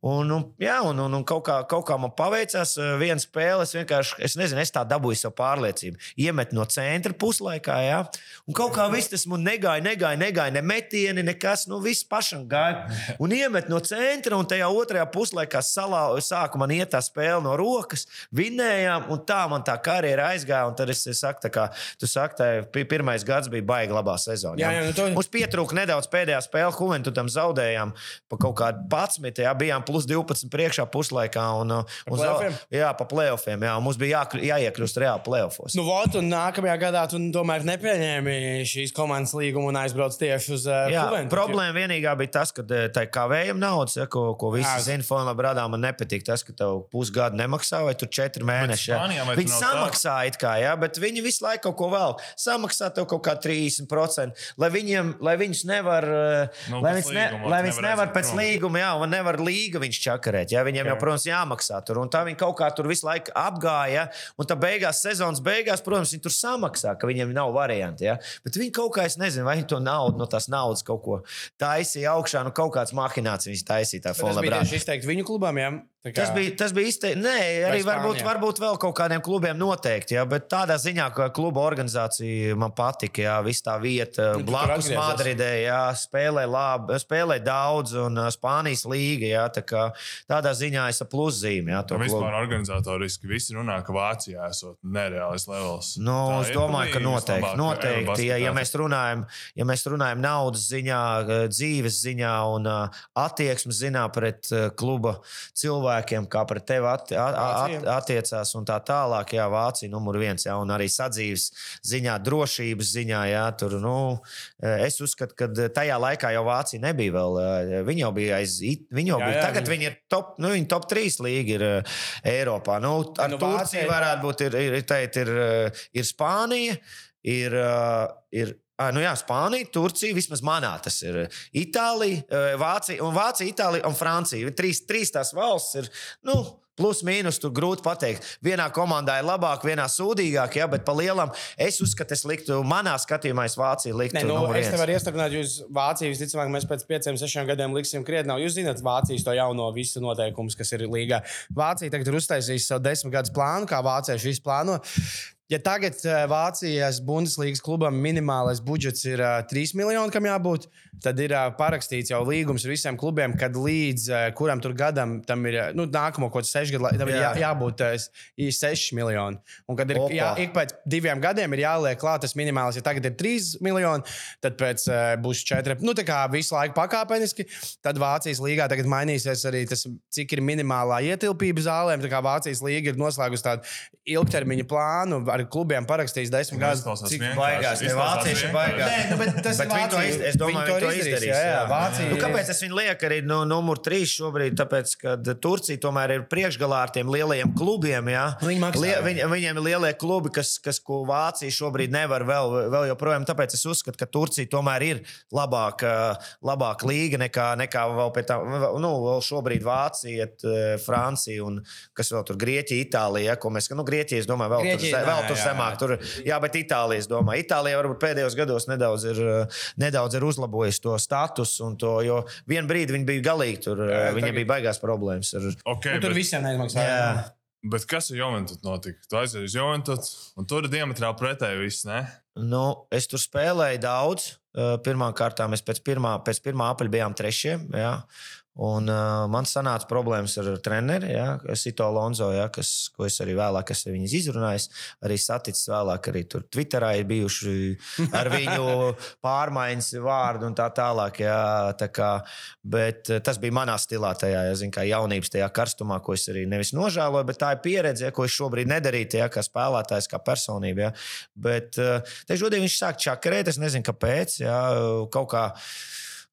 Un, un, jā, un, un, un kaut, kā, kaut kā man paveicās, eh, viena spēle, es vienkārši, es nezinu, es tā dabūju savu pārliecību. Iemet no centra puslaikā, ja, un kaut kā viss tas man negāja, negāja, negāja, ne metieni, nekas, nu viss pašam gāja. Un iemet no centra, un tajā otrajā puslaikā salā, sāku man iet tā spēle no rokas, vinējām, un tā man tā karjera aizgāja. Un tad es, es saku, kā tu saki, tā pi- pirmais gads bija baigi labā sezonā. Jā, jā, nu to- Mums pietrūka nedaudz pēdējā spēlē, Huventu tam zaudējām pa kaut kādu 11, jā, bijām plus 12 priekšā puslaikā. Un, uh, un zau- jā, pa playoffiem. Jā, mums bija jākļu- jāiekļūst reāli playoffos. Nu, vot, un nākamajā gadā tu tomēr nepieņēmi šīs komandas līgumu un aizbrauc tieši uz Jā, Juventus. problēma vienīgā bija tas, ka eh, tā kavējuma naudas, ja, ko, ko visi zina, Fonla Bradā, man nepatīk tas, ka tev pusgadu nemaksā vai tur četri mēneši. ja. Viņi samaksā it kā, ja, bet viņi visu laiku kaut ko vēl samaksā tev kaut kā 30%, lai, viņiem, lai viņus nevar, eh, Nu, lai viņus, ne, lai nevar viņus nevar pēc prom. līguma, jā, un nevar līga viņš čakarēt. Ja, viņiem jau, protams, jāmaksā tur, un tā viņi kaut kā tur visu laiku apgāja, un tā beigās, sezonas beigās, protams, viņi tur samaksā, ka viņiem nav varianti. Ja. Bet viņi kaut kā, es nezinu, vai viņi to naudu, no tās naudas kaut ko taisīja augšā, nu kaut kāds mahinācijas taisīja tā bija tieši izteikti viņu klubam, jā. Kā- Tas bija, tas bija izteikti. Nē, arī varbūt, varbūt vēl kaut kādiem klubiem noteikti. Jā, bet tādā ziņā, ka kluba organizācija man patika. Jā, viss tā vieta, Nu, blakus. Madridē, jā, spēlē labi, spēlē daudz, un Spānijas līga. Jā, tā kā, tādā ziņā es ar pluszīmi. Jā, to vispār organizatoriski visi runā, ka Vācijā esot nereāls levels. Nu, Tā es domāju, ka noteikti. vislabākā noteikti ja, ja, mēs runājam, ja mēs runājam naudas ziņā, dzīves ziņā un attieksmes ziņā pret kluba cilvēkiem, kā pret tevi at, at, Vācija. attiecās un tā tālāk, jā, Vācija numur viens, jā, un arī sadzīves ziņā, drošības ziņā, jā, tur, nu, eh, es uzskatu, ka tajā laikā jau Vācija nebija vēl, eh, viņi jau bija aiz, viņi jau Jā, bija, jā, tagad viņi- viņi ir top, nu, viņi top 3 līga ir Eiropā, nu, ar Nu, Turciju Vācija- varētu būt, ir, ir, ir, eh, ir Spānija, ir, ir nu jā, Spānija, Turcija, vismaz manā tas ir Itālija, Vācija, un Vācija, Itālija un Francija. Trīs, trīs tās valsts ir. Nu, Plus, mīnus, tur grūti pateikt. Vienā komandā ir labāk, vienā sūdīgāk, ja, bet pa lielam es uzskatu, es liktu, manā skatījumā, es Vāciju liktu. Nē, nu, es viens. te varu iestarpināt, jūs Vāciju visticamāk, mēs pēc pieciem, sešiem gadiem liksim krietni. Jūs zināt, Vācijas to jauno visu noteikumus, kas ir līgā. Vācija tagad ir uztaisījusi savu desmit gadus plānu, kā vācieši visu plāno. Ja tagad eh, Vācijas Bundeslīgas klubam minimālais budžets ir uh, 3 miljoni, kam jābūt, tad ir uh, parakstīts jau līgums ar visiem klubiem, kad līdz kuram tur gadam tam ir nu, nākamo kaut kāds 6 gadu, tam ir jā, Jā. jābūt uh, 6 miljoni. Un kad ir Opa. jā, ik pēc diviem gadiem ir jāliek klāt tas minimāls. Ja tagad ir 3 miljoni, tad pēc būs 4. Nu, tā kā visu laiku pakāpeniski. Tad Vācijas līgā tagad mainīsies arī tas, cik ir minimālā ietilpība zālēm. Tā kā Vācijas līga ir noslēgusi tādu ilgtermiņa plānu ar klubiem parakstījis desmit gadus. Cik. Baigās, ne vācieši baigās. Nē, nu, bet tas Bet viņi to Vācija. izdarīs. Es domāju, Viņi to izdarīs. Jā, jā. Vācija. Nu, kāpēc es viņu lieku arī no numur 3 šobrīd? Tāpēc, ka Turcija tomēr ir priekšgalā ar tiem lielajiem klubiem. Jā. Viņi maksā, jā. Viņ, viņiem ir lielie klubi, kas, kas ko Vācija šobrīd nevar vēl, vēl joprojām. Tāpēc es uzskatu, ka Turcija tomēr ir labāka, labāka līga nekā, nekā vēl pie tā. Nu, vēl šobrīd Vācija, eh, Francija un kas vēl tur Grieķija, Itālija. Ja, ko mēs, nu, Grieķija, es domāju, vēl Grieķija, tur, vēl nē, tur jā, zemāk. jā. Tur, jā, bet Itālija, es domāju, Itālija varbūt pēdējos gados nedaudz ir, eh, nedaudz ir uzlabojusi to statusu, un to, jo vienā brīdī viņi bija galīgi tur, Jā, jā, viņiem tagad- bija baigās problēmas. Ar, Okay, Nu, tur bet, visiem neizmaksā. jā. bet kas ar Juventus notika? Tu aizies uz Juventus, un tur ir diametrāli pretēji viss, ne? Nu, es tur spēlēju daudz. Pirmā kārtā mēs pēc pirmā, pēc pirmā apaļa bijām trešie. Jā. Un, uh, man sanāca problēmas ar treneri, ja, Sito Lonzo, ja, kas, ko es arī vēlāk esmu izrunājis. Arī saticis vēlāk, arī tur Twitterā ir bijuši ar viņu pārmaiņas vārdu un tā tālāk. Ja, tā kā, bet uh, tas bija manā stilā, tajā ja, zin, jaunības tajā karstumā, ko es arī nevis nožēloju, bet tā ir pieredze, ja, ko es šobrīd nedarītu, ja, kā spēlētājs, kā personība. Ja. Bet uh, šodien viņš sāk čakarēt, es nezinu, kāpēc. Ja, kaut kā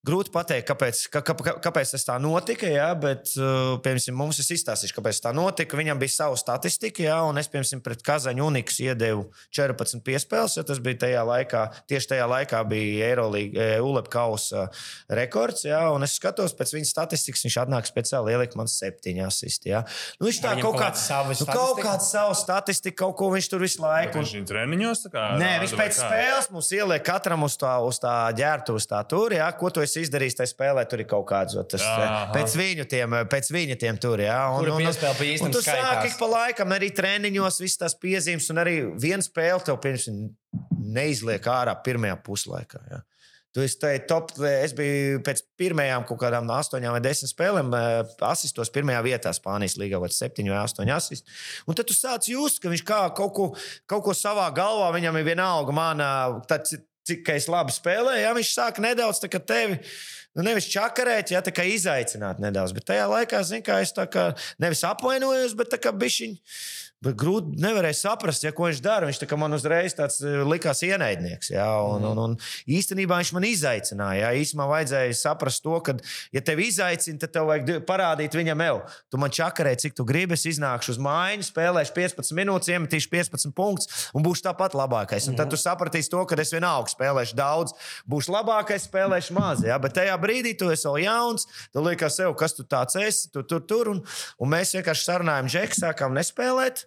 Grūti pateikt, kāpēc, kā, kā, kāpēc tas tā notika, jā, bet, uh, piemēram, mums ir izstāstīts, kāpēc tā notika. Viņam bija sava statistika, jā, un es, piemēram, pret Kazaņu Unikas iedevu 14 piespēles, jo tas bija tajā laikā, tieši tajā laikā bija Eirolīga, e, ULEP kausa rekords, jā, un es skatos pēc viņa statistikas, viņš atnāk speciāli ielikt man septiņas asisti, jā. Nu, viņš tā kaut, kaut, kā, nu, kaut kādu savu statistiku, kaut ko viņš tur visu laiku. Viņš ir treniņos, tā kā. Nē, viņš pēc spēles mums ieliek katram uz tā, uz tā ģērtu, uz tā tur, jā, ko tu esi esi izdarījis tajā spēlē, tur ir kaut kāds tas, Aha. pēc viņu tiem, pēc viņa tiem tur. Jā, un, un, un, un, tu sāki ik pa laikam arī treniņos, visas tās piezīmes, un arī viena spēle tev pirms neizliek ārā pirmajā puslaikā. Jā. Tu esi top, es biju pēc pirmajām kaut kādām astoņām vai desmit spēlēm, eh, asistos pirmajā vietā Spānijas līgā, vai septiņu vai astoņu asistu. Un tad tu sāc just, ka viņš kā kaut ko, kaut ko savā galvā, viņam ir vienalga, man, cik es labi spēlēju, ja viņš sāk nedaudz tevi. Nu, nevis čakarēt, ja tā kā izaicināt nedaudz, bet tajā laikā, zināmā mērā, es tā kā nevis apvainojos, bet tā kā bišķiņi Bet grūti nevarēja saprast, ja, ko viņš dara. Viņš man uzreiz tāds e, likās ienaidnieks. Ja, un, un, un īstenībā viņš man izaicināja. Ja. Īsumā vajadzēja saprast to, ka, ja tevi izaicina, tad tev vajag parādīt viņam jau. Tu man čakarē, cik tu gribi. Es iznākšu uz mājiņu, spēlēšu 15 minūtes, iemetīšu 15 punktus un būšu tāpat labākais. Un tad tu sapratīsi to, ka es vienalga spēlēšu daudz, būšu labākais, spēlēšu maz. Ja. Bet tajā brīdī tu esi vēl jauns, tu liekas sev, kas tu tāds esi, tu tur, tur. Un, un mēs vienkārši sarunājam, Džek, sākām nespēlēt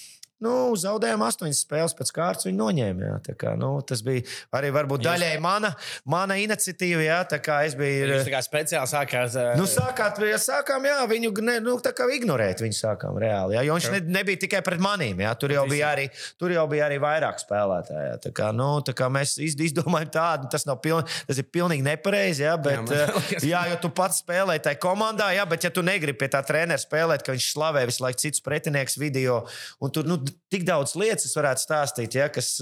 nu, zaudējām astoņas spēles pēc kārtas. Viņi noņēma. Jā, kā, nu, tas bija arī varbūt daļai mana, mana iniciatīva. Jā, tā kā es biju. Jūs tā kā speciāli sākāt. Uh... Nu, sākāt, ja sākām, jā, viņu ne, nu, ignorēt. Viņu sākām reāli. Jā, jo viņš ne, nebija tikai pret manīm. Jā, tur, jau bija arī, tur jau bija arī vairāk spēlētāji. Jā, tā kā, nu, tā kā mēs izdomājam tādu, tas, piln, tas ir pilnīgi nepareizi. Jā, bet, jā, jā, jo tu pats spēlēji tajā komandā, jā, bet ja tu negribi pie tā treneru spēlēt, ka viņš slavē visu laiku citus pretinieks video, un tur, nu, tik daudz lietas varētu stāstīt, ja, kas,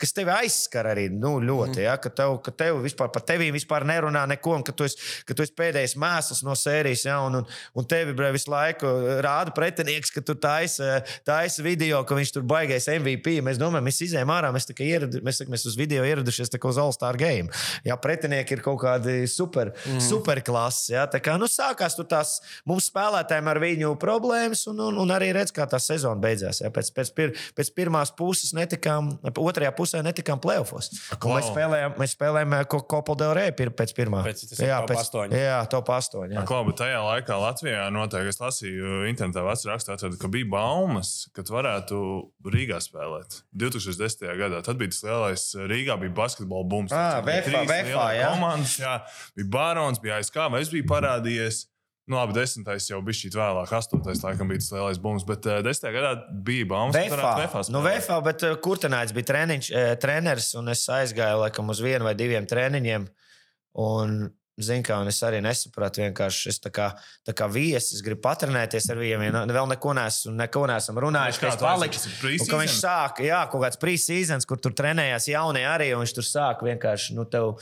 kas tevi aizskar arī nu, ļoti. Mm. Ja, ka tev, ka tev vispār par tevi vispār nerunā neko, un ka tu esi, ka tu esi pēdējais mēsls no sērijas, ja, un, un, un tevi bre, visu laiku rāda pretinieks, ka tu taisi tais video, ka viņš tur baigais MVP. Mēs domājam, mēs izējām ārā, mēs, ieradu, mēs, mēs uz video ieradušies uz All-Star game. Ja pretinieki ir kaut kādi super, mm. superklases. Ja, tā kā nu, sākās tur tās mums spēlētājiem ar viņu problēmas, un, un, un arī redz, kā tā sezona beidzās. Ja, pēc, pēc pir, pēc pirmās puses netikām, otrajā pusē netikām playoffs. Mēs spēlējām, mēs spēlējām eh, Kopu Delrē pēc pirmā. Pēc, jā, pēc astoņa. Jā, top astoņi. Klau, bet tajā laikā Latvijā noteikti es lasīju internetā vecā rakstā, tad, ka bija baumas, ka varētu Rīgā spēlēt. 2010. gadā tad bija tas lielais Rīgā bija basketbola bums. Ah, VFA, VFA, jā. Komandas, jā. Bija Bārons, bija ASK, vai es biju parādījies. Nu, labi, desmitais jau bija šī vēlāk, astotais laikam bija tas lielais bums, bet uh, desmitajā gadā bija baumas. Vēfā, nu, vēfā, bet uh, Kurtenēts bija treniņš, uh, treneris, un es aizgāju laikam uz vienu vai diviem treniņiem. Un Zinu, kā es arī nesapratu, vienkārši es tā kā, tā kā viesis gribu patrenēties ar viņiem. Vēl neko neesmu, neko neesam runājuši. Kā paliks, un, ka viņš sāk, jā, kaut kāds pre-seasons, kur tur trenējās jaunie arī, un viņš tur sāk vienkārši, nu, tev,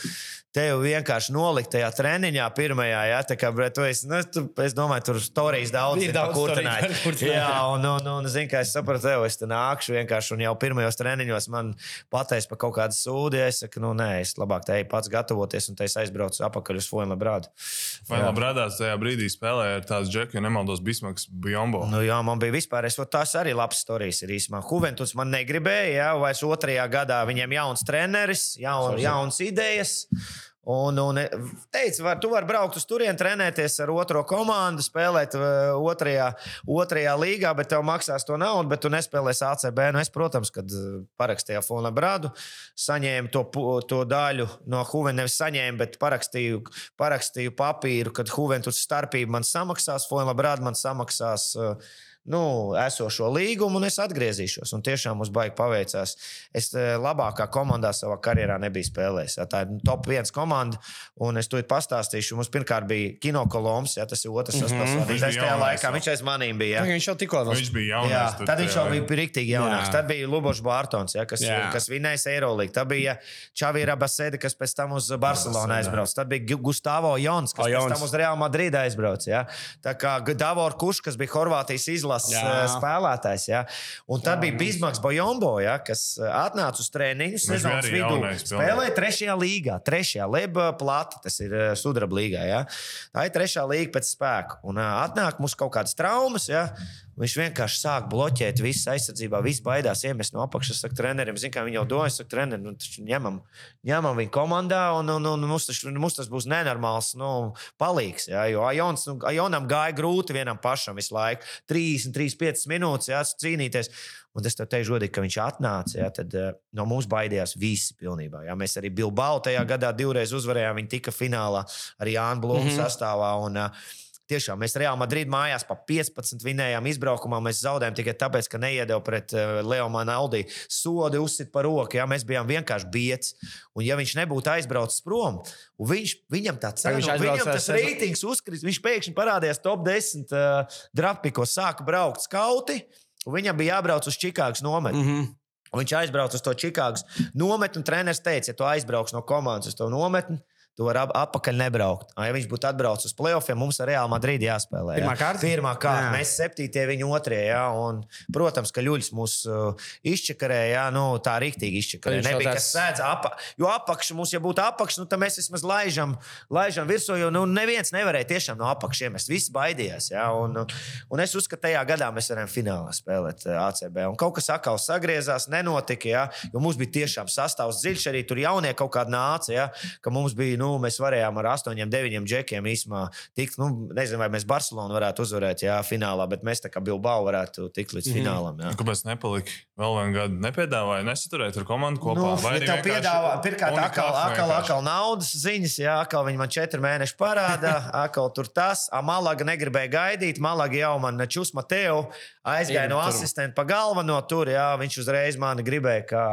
tev vienkārši nolikt tajā treniņā pirmajā, jā, tā kā, bet tu esi, nu, tu, es domāju, tur stāstījis daudz, ir daudz kurtināt. Jā, un, un, un, zinu, kā es sapratu, tev, es te nākšu vienkārši, un jau pirmajos treniņos man pateiks par kaut kādu sūdu, ja es saku, nu, nē, es labāk te pats gatavoties, un te es aizbraucu apakaļ uz Fuenlabrādu. Fuenlabrādā tajā brīdī spēlēja ar tās džeku, ja nemaldos, Bismaks Bjombo. Nu, jā, man bija vispār, es, tās arī labas stāstījis ir īsumā. Juventus man negribēja, jā, vairs otrajā gadā viņiem jauns treneris, jaun, jauns idejas. Un, un teica, var, tu vari braukt uz turieni, trenēties ar otro komandu, spēlēt uh, otrajā, otrajā līgā, bet tev maksās to naudu, bet tu nespēlēsi ACB. Nu, es, protams, kad uh, parakstīju Fona Brādu, saņēmu to, to daļu no Huvena. Nevis saņēmu, bet parakstīju, parakstīju papīru, kad Huventus starpība man samaksās, Fona Brāda man samaksās. Uh, nu, esošo līgumu, un es atgriezīšos. Un tiešām mums baigi paveicās. Es eh, labākā komandā savā karjerā nebiju spēlējis. Jā, tā ir nu, top viens komanda, un es to pastāstīšu. Mums pirmkārt bija Kino Koloms, jā, tas ir otrs Mhm. sastāvs. Viņš tajā laikā vēl. viņš aiz manīm bija. Jā. Viņš jau tikko vēl Viņš bija jaunais. Jā, tur tad viņš jau tajā- bija rīktīgi jaunāks. Jā. Tad bija Lubošs Bārtons, ja, kas, Jā. kas vinnējis Eirolandu. Tad bija Čavīra Basēde, kas pēc tam uz Barcelonu aizbrauca. Tad bija Gu- Gustavo Jons, kas O, pēc Jons. tam uz Real Madrid aizbrauca. Ja. Tā kā Davor Kušs, kas bija Horvātijas izlases Jā. eh, spēlētājs. Ja. Un tad bija Bismaks Bojombo, ja, kas eh, atnāca uz treniņu sezonas vidū. Spēlēja trešajā līgā, trešajā Leba plata, tas ir eh, sudraba līgā. Ja. Tā ir trešā līga pēc spēka. Un atnāk mums kaut kādas traumas. Ja. Viņš vienkārši sāk bloķēt visu aizsardzībā, viss baidās iemest no apakšas. Es saku, trenerim, zinu, kā viņi jau domā, es saku, trenerim, nu, taču ņemam, ņemam viņu komandā, un, un, un mums, taču, mums tas būs nenormāls nu, palīgs. Ja, jo Ajons, nu, Ajonam gāja grūti vienam pašam visu laiku. 30, 35 minūtes ja, cīnīties. Un es tev teikšu, godīgi, ka viņš atnāca. Ja, tad uh, no mums baidījās visi pilnībā. Ja. Mēs arī Bilbao tajā gadā divreiz uzvarējām. Viņi tika finālā arī Jānis Blūms mm. -hmm. sastāvā. Un, uh, Tiešām mēs Real Madrid mājās pa 15 vinējām izbraukumā. Mēs zaudējām tikai tāpēc, ka neiedeva pret uh, Leo Manaldi sodi uzsit par roku. Ja? Mēs bijām vienkārši bieci. Un ja viņš nebūtu aizbraucis prom, un viņš, viņam tā cena, aizbrauca viņam tas reitings uzkrīt, viņš pēkšņi parādījās top 10 uh, draftikos, sāka braukt skauti. Un viņam bija jābrauc uz Čikāgas nometni. Mhm. Un Viņš aizbrauca uz to Čikāgas nometni, un treneris teica, ja tu aizbrauks no komandas uz to nometni, tu vari ap atpakaļ nebraukt. Ja viņš būtu atbraucis uz playoffiem, mums ar Real Madrid jāspēlē. jā. Pirmā kārta? Pirmā kārta. Jā. Mēs septītie, viņi otrie. Jā, un, protams, ka Ļuļs mūs uh, izčakarēja, jā, nu, tā rīktīgi izčakarēja. Nebija tāds- kas sēdz apa, jo apakšā mums, ja būtu apakšā, nu, tad mēs vismaz laižam, laižam virsū, jo nu, neviens nevarēja tiešām no apakšas iemest. Visi baidījās. Jā, un, un es uzskatu, ka tajā gadā mēs varējām finālā spēlēt uh, ACB. Un kaut kas atkal sagriezās, nenotika, jā, jo mums bija tiešām sastāvs dziļš, arī tur jaunie kaut kādi nāca, jā, ka mums bija, nu, mēs varējām ar astoņiem, deviņiem džekiem īsumā tikt, nu, nezinu, vai mēs Barcelonu varētu uzvarēt, jā, finālā, bet mēs tā kā Bilbao varētu tikt līdz Mhm. finālam. Jā. Nu, Kāpēc nepalika vēl vienu gadu? Nepiedāvāja, nesaturēt ar komandu kopā. Nu, Vai ja tev piedāvā, pirmkārt, atkal, atkal, atkal naudas ziņas, jā, atkal viņi man četri mēneši parāda, atkal tur tas. A, Malaga negribēja gaidīt, Malaga jau man Čus Mateo aizgāja Ir no tur. asistenta pa galveno tur, jā, viņš uzreiz mani gribēja, kā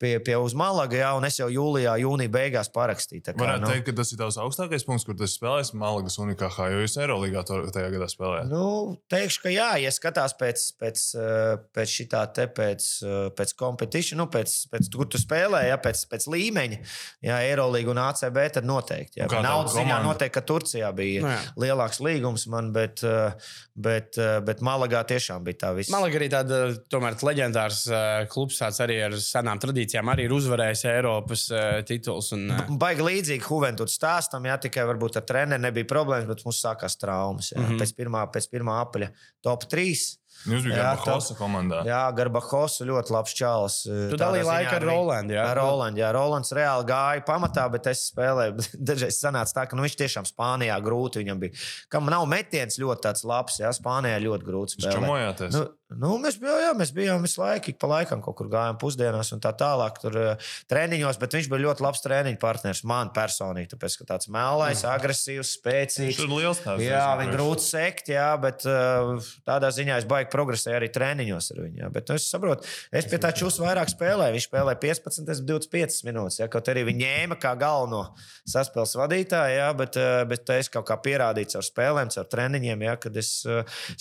pie, pie uz Malaga, jā, un es jau jūlijā, jūnija beigās parakstīju. tā kā, Varētu nu. teikt, ka tas ir tavs augstākais punkts, kur tas spēlēs Malagas unikākā, jo jūs Eirolandā tajā gadā spēlējāt. Nu, teikšu, ka jā, ja skatās pēc, pēc, eh, pēc šitā te pēc, eh, pēc competition, nu, pēc, pēc kur tu spēlē, ja, pēc, pēc līmeņa, ja Eirolandā un ACB, tad noteikti. Ja. Un Naudas ziņā noteikti, ka Turcijā bija Nu, jā. lielāks līgums man, bet, eh, bet, bet Malagā tiešām bija tā viss. Malaga arī tāda tomēr leģendārs klubs, tāds arī ar senām tradīcijām, arī ir uzvarējis Eiropas uh, tituls. Un, uh, Baigi līdzīgi Juventus stāstam, jā, tikai varbūt ar treneriem nebija problēmas, bet mums sākās traumas. Jā. Mm. -hmm. pēc, pirmā, pēc pirmā apaļa top 3. Jūs bijat Jā, Bahosa komandā. Jā, Garbahosa ļoti labs čalis. tu dalīji laiku ar Rolandu. Jā, Ar Rolandu. Jā, Rolands reāli gāja pamatā, bet es spēlēju. Dažreiz sanāca tā, ka nu, viņš tiešām Spānijā grūti viņam bija. Kam nav metiens ļoti tāds labs, jā, Spānijā ļoti spēlēt. čamojāties. Nu, nu, mēs, bijām, jā, mēs bijām visu laiku, ik pa laikam kaut kur gājām pusdienās un tā tālāk. Tur uh, treniņos, bet viņš bija ļoti labs treniņu partneris man personīgi. Tāpēc, ka tāds melnais, agresīvs, spēcīgs. Viņš ir liels tāds. Jā, viņa grūti sekt, jā, bet uh, tādā ziņā es baigi progresēju arī treniņos ar viņu. Jā. Bet nu, es saprotu, es pie tā čūsku vairāk spēlēju. Viņš spēlēja 15, es 25 minūtes. Jā, kaut arī viņa ņēma kā galveno saspēles vadītāju, jā, bet, uh, bet es kaut kā pierādīju caur spēlēm, caur treniņiem, jā, kad es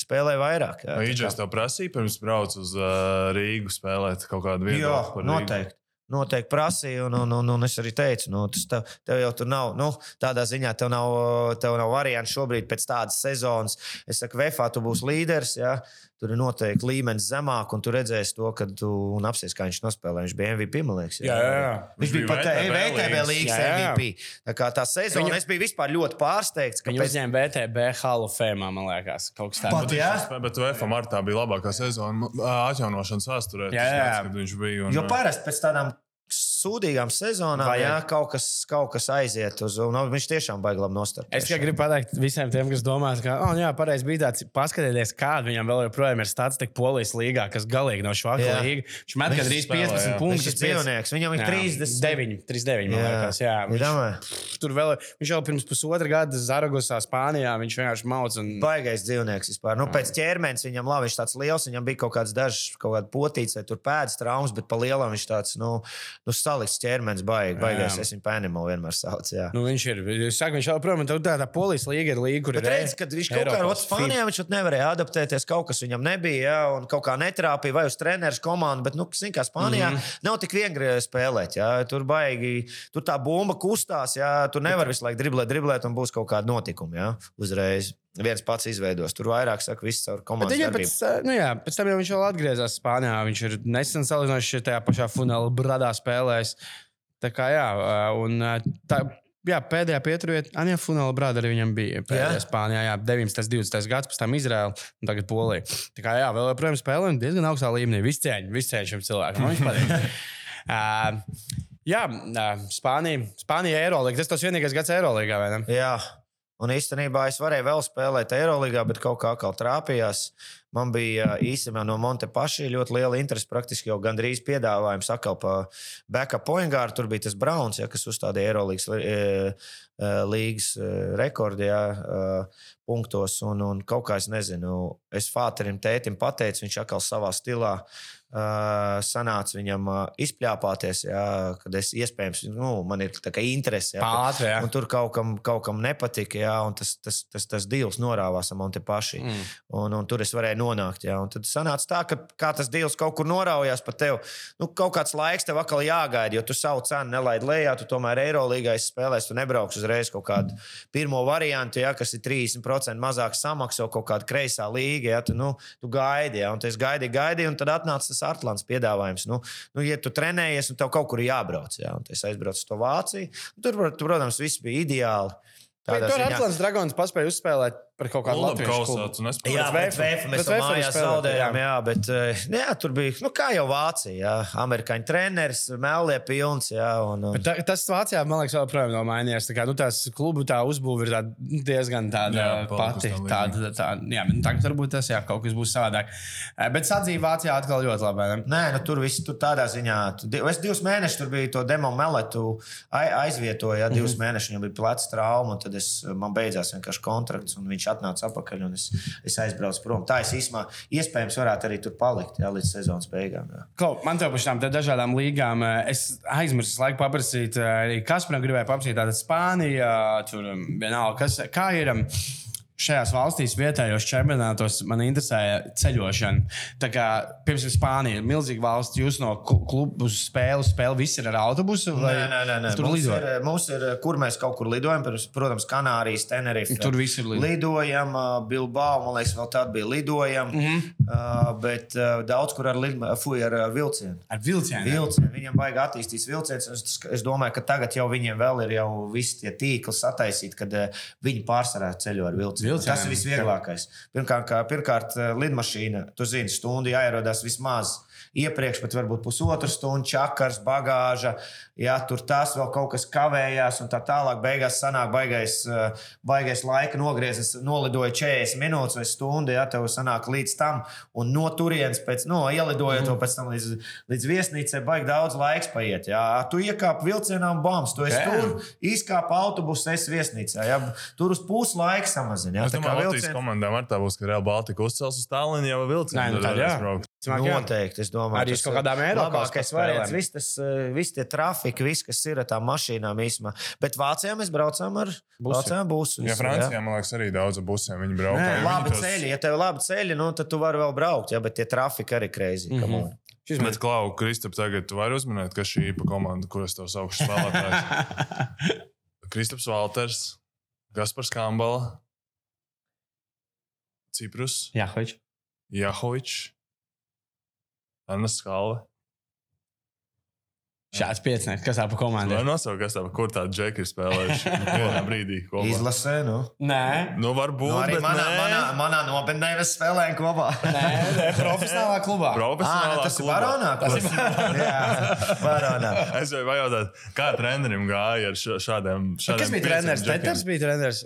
spēlēju vairāk. Jā, Prasīja pirms brauc uz uh, Rīgu spēlēt kaut kādu Jā, par Rīgu? noteikti. Noteikti prasīja, un, un, un, un es arī teicu, nu, tas tev, tev jau tur nav. Nu, tādā ziņā tev nav, tev nav variantu šobrīd pēc tādas sezonas. Es saku, VFā tu būsi līderis. Ja? Tur ir noteikti līmenis zemāk, un tu redzēsi to, kad tu apsies, kā viņš nospēlē. Viņš bija MVP, man liekas. Jā, jā, jā. Viņš bija pat VTB VTB līgas. līnijas. MVP. Tā kā tā sezona, Viņu- es biju vispār ļoti pārsteigts. ka Viņi pēc- uzņēma VTB Hall of Fame, man liekas, kaut kas Pat, tāds. jā? Bet UFO martā bija labākā sezona atjaunošanas vēsturē. Jā, Tas jā. gads, kad viņš bija. Un, Jo parasti pēc tādām sūdīgām sezonām, Vajag. jā, kaut kas, kaut kas aiziet uz. Un, un viņš tiešām baigi labi nostāties. Es tikai gribu pateikt visiem tiem, kas domā, ka, oh, jā, pareizi bija tāds, paskatieties, kāda viņam vēl joprojām ir statistika Polijas līgā, kas galīgi nav švaka līga. Viņš met gandrīz spēlē, 15 jā. Viņš punktus. ir dzīvnieks, viņam ir 30. 9, 39, man liekas. Jā, viņš, domāju, tur vēl, viņš jau pirms pusotra gada Zaragosā, Spānijā, viņš vienkārši mauc. Un... Baigais dzīvnieks vispār. Nu, pēc ķermenis viņam labi, viņš tāds liels, viņam bija kaut kāds dažs, kaut kāda potīts vai tur pēdas traumas, bet pa lielam viņš tāds, nu, nu salikts ķermenis, baigi, baigais. Jā. Es viņu pēnimu vienmēr saucu. Jā. Nu, viņš ir. Es saku, viņš joprojām ir tā, tā polijas līga, ir līga, kur Bet ir. redz, kad viņš kaut kādā Eiropas Spānijā viņš pat nevarēja adaptēties, kaut kas viņam nebija, jā, un kaut kā netrāpīja vai uz treneru komandu. Bet, nu, zin, kā Spānijā mm. -hmm. nav tik viegli spēlēt. Jā. Tur baigi, tur tā bumba kustās, jā, tur nevar visu laiku driblēt, driblēt, un būs kaut kāda notikuma. Jā, uzreiz viens pats izveidos. Tur vairāk saka, viss caur Bet komandas viņam pēc, nu jā, pēc tam jau viņš vēl atgriezās Spānijā. Viņš ir nesen salīdzinoši tajā pašā funela bradā spēlējis. Tā kā jā, un tā, jā pēdējā pieturvieta, Anja Funela brāda arī viņam bija. Pēdējā Jā? Spānijā, jā, 19, 20 gads, pēc tam Izraela un tagad Polija. Tā kā jā, vēl joprojām spēlē diezgan augstā līmenī. Viss cieņa, viss cieņa šim cilvēkam. Man Viņš patīk. Uh, jā, Spānija, Spānija Eirolandā. Tas tas vienīgais gads Eirolandā, vai ne? Jā. Un īstenībā es varēju vēl spēlēt Eirolandā, bet kaut kā atkal trāpījās. Man bija īstenībā no Montepaši ļoti liela interese. Praktiski jau gandrīz piedāvājums atkal par backup poingāru. Tur bija tas Browns, ja, kas uzstādīja Eirolandas e, rekordu ja, punktos. Un, un kaut kā es nezinu, es Fāterim tētim pateicu, viņš atkal savā stilā. Uh, sanāca viņam uh, izpļāpāties, jā, kad es iespējams, nu, man ir tā kā interese. Jā, Pātri, jā. Tur kaut kam, kaut kam nepatika, jā, un tas, tas, tas, tas divs norāvās ar Monte paši. Mm. Un, un tur es varēju nonākt. Jā, un tad sanāca tā, ka kā tas divs kaut kur noraujās pa tevi. Nu, kaut kāds laiks tev atkal jāgaida, jo tu savu cenu nelaidi lejā, tu tomēr Eirolīgā spēlēs, tu nebrauks uzreiz kaut kādu pirmo variantu, jā, kas ir 30% mazāk samaksa, kaut kāda kreisā līga. Jā, tu, nu, tu gaidi, jā, un tu gaidi, gaidi, un tad atnāca tas Atlants piedāvājums. Nu, nu, ja tu trenējies, un tev kaut kur jābrauc, jā, un es aizbraucu uz to Vāciju, tur, tur, protams, viss bija ideāli. Tur Atlants Dragons paspēja uzspēlēt par kaut kādu Labi, Latvijas kausā, klubu. tu nespēji. Jā, bet. Vēfu mēs Vēfu mājās zaudējām. jā. Jā, bet eh, jā, tur bija, nu, kā jau Vācija, jā, amerikāņu treneris, mēlē pilns. Jā, un, un, tā, tas Vācijā, man liekas, joprojām nav mainījies. Tā kā, nu, tās klubu tā uzbūve ir nu, diezgan tāda Jā, jā, pati. tam Tāda, tā, jā, nu, tagad varbūt tas jā, kaut kas būs savādāk. Eh, Bet sadzīve Vācijā atkal ļoti labi. ne? Nē, nu, tur viss tur tādā ziņā. Tu, es divus mēnešus tur biju to demo meletu ai- aizvietoju. Ja, divus mm -hmm. mēnešus viņam bija pleca trauma, un tad es, man beidzās vienkārši kontrakts, un viņš atnāca atpakaļ, un es, es aizbraucu prom. Tā es īstenībā iespējams varētu arī tur palikt ja, līdz sezonas beigām. Jā. Klau, man te par šīm dažādām līgām, eh, es aizmirsu laiku paprasīt, eh, arī Kasparam gribēja paprasīt, tāda Spānija, tur um, vienalga, kas, kā ir. Šajās valstīs vietējos čempionātos man interesēja ceļošana. Tā kā, piemēram, Spānija ir milzīga valsts. Jūs no klu- klubu uz spēli, spēli viss ir ar autobusu? Vai Nē, nē, nē, nē. Tur Mums lido. ir, mums ir, kur mēs kaut kur lidojam, protams, Kanārijas, Tenerife. Tur viss ir lido. Lidojam, ā, Bilbao, man liekas, vēl tāda bija lidojama. Mm. -hmm. Bet ā, daudz kur ar, lidma- fuj, ar vilcienu. Ar vilcienu. Vilcieni. Viņam vajag attīstīt vilcienus. Es, es domāju, ka tagad jau viņiem vēl ir jau visi tie tīkli sataisīti, kad uh, viņi pārsvarā ceļo ar vilcienu. Vilcieniem. Tas ir visvieglākais. Pirmkārt, kā, pirmkārt uh, lidmašīna, tu zini, stundu jāierodās vismaz. Iepriekš pat varbūt pusotru stundu, čakars, bagāža, ja tur tas vēl kaut kas kavējās, un tā tālāk. Beigās sanāk, baigais, uh, baigais laika nogriezis, nolidoja 40 minūtes vai stundu, ja tev sanāk līdz tam, un no turienes pēc, no, ielidojot to pēc tam līdz, līdz viesnīcai, baigi daudz laiks paiet. Jā. Tu iekāp vilcienā un bams, tu esi Jā. tur, izkāp autobusā, esi viesnīcā. Jā. Tur uz pusi laika samazina. jā. Es Tā domāju, ka Latvijas vilcieni- komandām ar tā būs, ka Real Baltica uzcels uz Tallinu jau vilcienu. Nē, nu jā. Smāk, jā. Noteikti, es domāju, Arī uz kaut kādām Eiropas variants. Viss tas, eh, viss tie trafiki, viss, kas ir ar tām mašīnām īsumā. Bet Vācijā mēs braucām ar Busiem. busiem. Jā, Francijā, man liekas, arī daudz ar busiem viņi brauc. Nē, Labi ceļi, ja tev ir labi ceļi, nu, tad tu vari vēl braukt, ja, bet tie trafiki arī kreizī. Mm. -hmm. Šis Bet, Klau, Kristap, tagad tu vari uzminēt, kas šī īpa komanda, kuras tev saukšu spēlētājs. Kristaps Valters, Gaspars Kambala, Ciprus, Jā. Jahovičs, Anna Skalve, Šāds piecinieks, kas tā pa Vai nosaukt, kas tā, kur tāda džeka ir spēlējuši vienā brīdī? kopā? Izlasē, nu. Nē, Nu, varbūt. Nu, arī bet manā, nē. manā, manā nopietnē mēs spēlējam kopā. nē, nē profesionālā klubā. Ah, Profesionālā nu, tas ir klubā. Baronā. Tas kur- Jā, Baronā. Es gribēju jautāt, kā trenerim gāja ar šādiem šādiem Kas bija treneris? Teters bija treneris.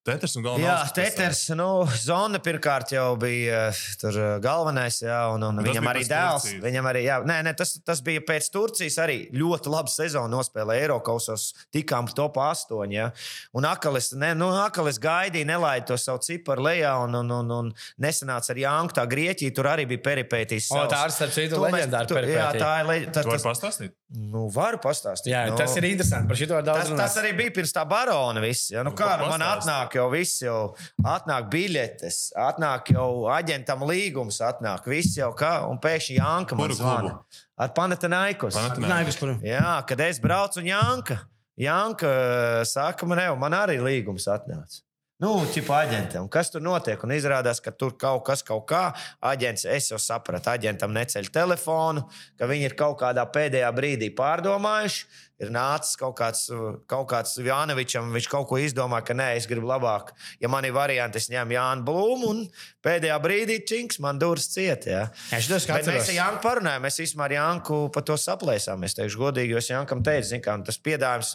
Nē. Teters un galvenais. Jā, Teters, nu, Zona pirmkārt jau bija eh, tur eh, galvenais, jā, un, un Tas viņam arī dēls. Turcijas. Viņam arī, jā, nē, nē, tas, tas bija pēc Turcijas arī ļoti labu sezonu nospēlēja Eiropasos, tikām top 8. Ja? Un Akalis, ne, nu, Akalis gaidīja, nelaida to savu ciparu lejā, un, un, un, un nesanāca ar Jānku. Tā Grieķija tur arī bija peripētīs. O, tā ir starp citu leģendāra tu- Jā, tā ir leģendāra. Tu vari Tas, pastāstīt? nu, varu pastāstīt. Jā, nu, tas ir interesanti. Par šito var daudz Tas, tas runāt. arī bija pirms tā barona. Viss, ja? nu, Nu, kā nu, man atnāk jau viss, jau atnāk biļetes, atnāk jau aģentam līgums, atnāk viss jau kā, un pēkšņi Janka man zvana. Ar kur? Jā, kad es braucu un Janka. Janka eh, saka, man, jau, man arī līgums atnāca. Nu, ķipa aģentam, kas tur notiek? Un izrādās, ka tur kaut kas, kaut kā, aģents, es jau sapratu, aģentam neceļ telefonu, ka viņi ir kaut kādā pēdējā brīdī pārdomājuši. Ir nācis kaut kāds, kaut kāds Jānevičam, viņš kaut ko izdomā, ka nē, es gribu labāk. Ja man ir varianti, es ņemu Jānu Blūmu un pēdējā brīdī činks man durvis ciet. Jā. Jā, šitos Bet mēs ar Janku parunājām, mēs īstenībā ar Janku par to saplēsām. Es teikšu, godīgi, jo es Jankam teicu, zin, kā, tas piedāvājums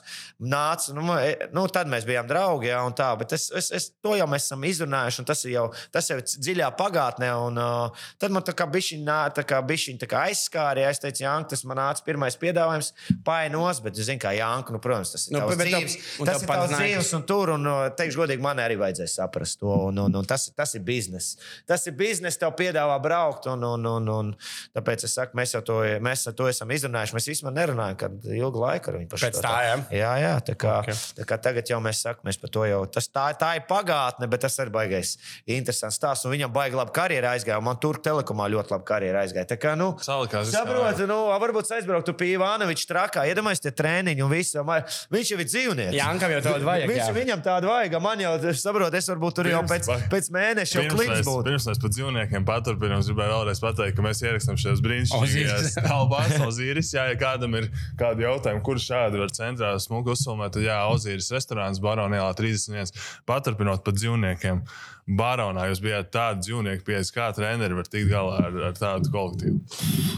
nāca. Nu, e- nu, tad mēs bijām draugi, jā, un tā. Bet es, es, es, to jau mēs esam izrunājuši, un tas ir jau, tas jau ir dziļā pagātnē. Un, uh, tad man tā kā bišķiņa aizskāra, ja es teicu, Janka, tas man nāca pirmais piedāvājums, painos, bet, zin, kā Janka, nu, protams, tas ir Nu, tavs tev- dzīves. un Tas tev ir tavs dzīves, un tur, un, uh, teikšu, godīgi, man arī vajadzēja saprast to. Un, un, un tas, tas ir bizness. Tas ir bizness, tev piedāvā braukt. Un, un, un, un, tāpēc es saku, mēs jau to, mēs to esam izrunājuši. Mēs vispār nerunājam, kad ilgu laiku ar viņu par Pēc tā, jā? Jā, jā tā, kā, Ok. okay. tā kā tagad jau mēs sakām, mēs par to jau. Tas tā, tā ir pagātne, bet tas ir baigais. Interesants stāsts. Un viņam baigi labi karjeras aizgāja. un Man tur telekomā ļoti labi karjeras aizgāja. Tā kā, nu. Saprotu, nu, varbūt aizbrauktu pie Ivanoviča trakā. Iedomājieties, tie treniņi un viss. man- Viņš jau ir dzīvnieks. Jankam jau tādu vajag, Viņš, jā. viņam tādu vajag. Man jau, es saprotu, es varbūt tur jau Pirms- pēc, pēc mēneša jau klips būtu. pirms mēs par dzīvniekiem paturpinām, es gribēju vēlreiz pateikt, ka mēs ierakstām šajos brīnišķīgajās Ozīris. telpās. Ozīris, jā, ja kādam ir kādi jautājumi, kurš šādi var centrā smuku uzfilmēt, tad jā, Ozīris restorāns Baronijā 31. Paturpinot par dzīvniekiem. Baronā jūs bijāt tādi dzīvnieki, pieejas, kā treneri var tikt galā ar, ar tādu kolektīvu.